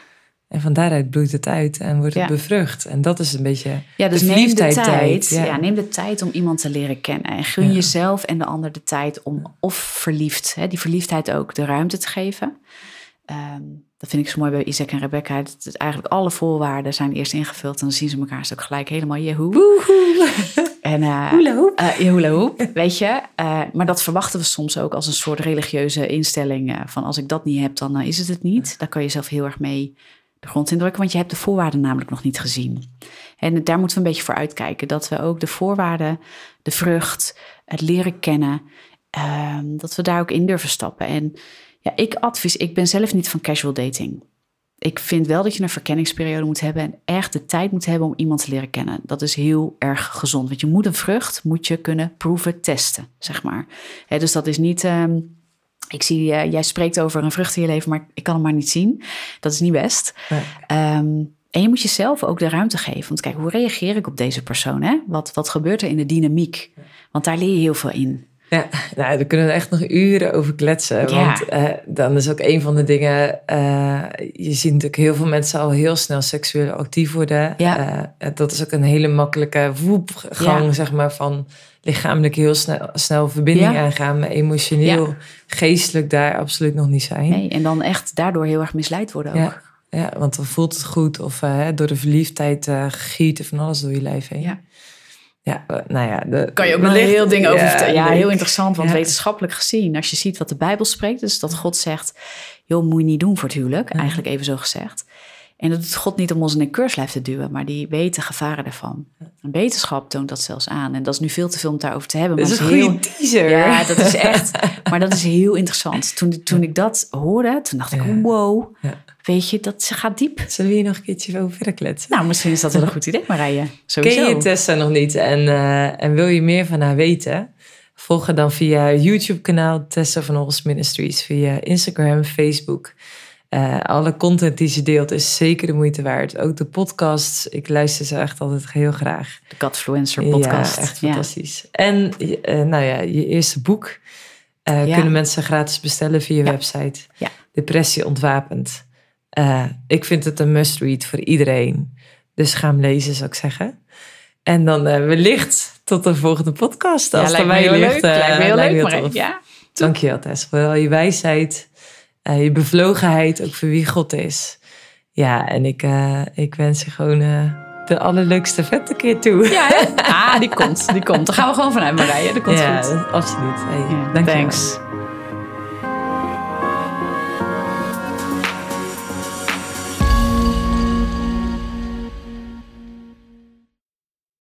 Speaker 2: En van daaruit bloeit het uit en wordt het
Speaker 3: Ja.
Speaker 2: bevrucht. En dat is een beetje
Speaker 3: Ja, dus
Speaker 2: de
Speaker 3: neem de tijd.
Speaker 2: tijd,
Speaker 3: Ja.
Speaker 2: ja.
Speaker 3: neem de tijd om iemand te leren kennen. En gun
Speaker 2: Ja.
Speaker 3: jezelf en de ander de tijd om of verliefd, hè, die verliefdheid ook de ruimte te geven. Ehm, dat vind ik zo mooi bij Isaac en Rebecca. Dat eigenlijk alle voorwaarden zijn eerst ingevuld. En dan zien ze elkaar ook gelijk helemaal jehoe. *laughs* En
Speaker 2: Hula hoop.
Speaker 3: ja, hula hoop, *laughs* weet je. Eh, maar dat verwachten we soms ook als een soort religieuze instelling. van als ik dat niet heb, dan is het het niet. Daar kan je zelf heel erg mee de grond indrukken. Want je hebt de voorwaarden namelijk nog niet gezien. En daar moeten we een beetje voor uitkijken. Dat we ook de voorwaarden, de vrucht, het leren kennen. ehm, dat we daar ook in durven stappen. En ja, ik advies, ik ben zelf niet van casual dating. Ik vind wel dat je een verkenningsperiode moet hebben en echt de tijd moet hebben om iemand te leren kennen. Dat is heel erg gezond. Want je moet een vrucht, moet je kunnen proeven, testen, zeg maar. Dus dat is niet, ehm, ik zie, eh, jij spreekt over een vrucht in je leven, maar ik kan hem maar niet zien. Dat is niet best.
Speaker 2: Nee.
Speaker 3: Ehm, En je moet jezelf ook de ruimte geven. Want kijk, hoe reageer ik op deze persoon? Hè? Wat, wat gebeurt er in de dynamiek? Want daar leer je heel veel in.
Speaker 2: Ja, nou, daar kunnen we echt nog uren over kletsen. Want uh, dan is ook een van de dingen. Uh, je ziet natuurlijk heel veel mensen al heel snel seksueel actief worden.
Speaker 3: Ja.
Speaker 2: Uh, dat is ook een hele makkelijke woepgang, ja. zeg maar, van lichamelijk heel snel, snel verbinding aangaan, maar emotioneel, geestelijk daar absoluut nog niet zijn.
Speaker 3: Nee, en dan echt daardoor heel erg misleid worden ook.
Speaker 2: Ja, want dan voelt het goed of door de verliefdheid gieten van alles door je lijf heen.
Speaker 3: Ja.
Speaker 2: Ja, nou ja. De,
Speaker 3: kan je ook nog een heel ding over vertellen. Ja, heel interessant, want ja. wetenschappelijk gezien, als je ziet wat de Bijbel spreekt, dus dat God zegt, joh, moet je niet doen voor het huwelijk, ja. eigenlijk even zo gezegd. En dat doet God niet om ons in een keurslijf te duwen, maar die weet de gevaren ervan. Een wetenschap toont dat zelfs aan. En dat is nu veel te veel om daarover te hebben.
Speaker 2: Maar dat is een heel... teaser.
Speaker 3: Ja, dat is echt. *laughs* maar dat is heel interessant. Toen, toen ik dat hoorde, toen dacht ik, wow. Weet je, dat gaat diep.
Speaker 2: Zullen we hier nog een keertje over verder kletsen?
Speaker 3: Nou, misschien is dat wel een goed idee, Marije. Sowieso. *laughs*
Speaker 2: Ken je Tessa nog niet en, uh, en wil je meer van haar weten? Volg haar dan via YouTube-kanaal Tessa van Holst Ministries, via Instagram, Facebook. Uh, alle content die ze deelt is zeker de moeite waard. Ook de podcasts, ik luister ze echt altijd heel graag.
Speaker 3: De Godfluencer podcast.
Speaker 2: Ja, echt fantastisch. Ja. En uh, nou ja, je eerste boek uh, ja. kunnen mensen gratis bestellen via je
Speaker 3: ja.
Speaker 2: website.
Speaker 3: Ja.
Speaker 2: Depressie ontwapend. Ik vind het een must-read voor iedereen. Dus ga hem lezen, zou ik zeggen. En dan wellicht tot de volgende podcast. Als
Speaker 3: ja, lijkt
Speaker 2: mij
Speaker 3: me heel leuk. Lijkt me heel leuk. Ja.
Speaker 2: Dankjewel Tess. Voor al je wijsheid. Uh, je bevlogenheid, ook voor wie God is. Ja, en ik, uh, ik wens je gewoon uh, de allerleukste vette keer toe.
Speaker 3: Ja, hè? *laughs* ah, die komt. Die komt. Daar gaan we gewoon vanuit, Marije. Dat komt
Speaker 2: ja,
Speaker 3: goed.
Speaker 2: absoluut. Hey,
Speaker 3: Ja, thanks.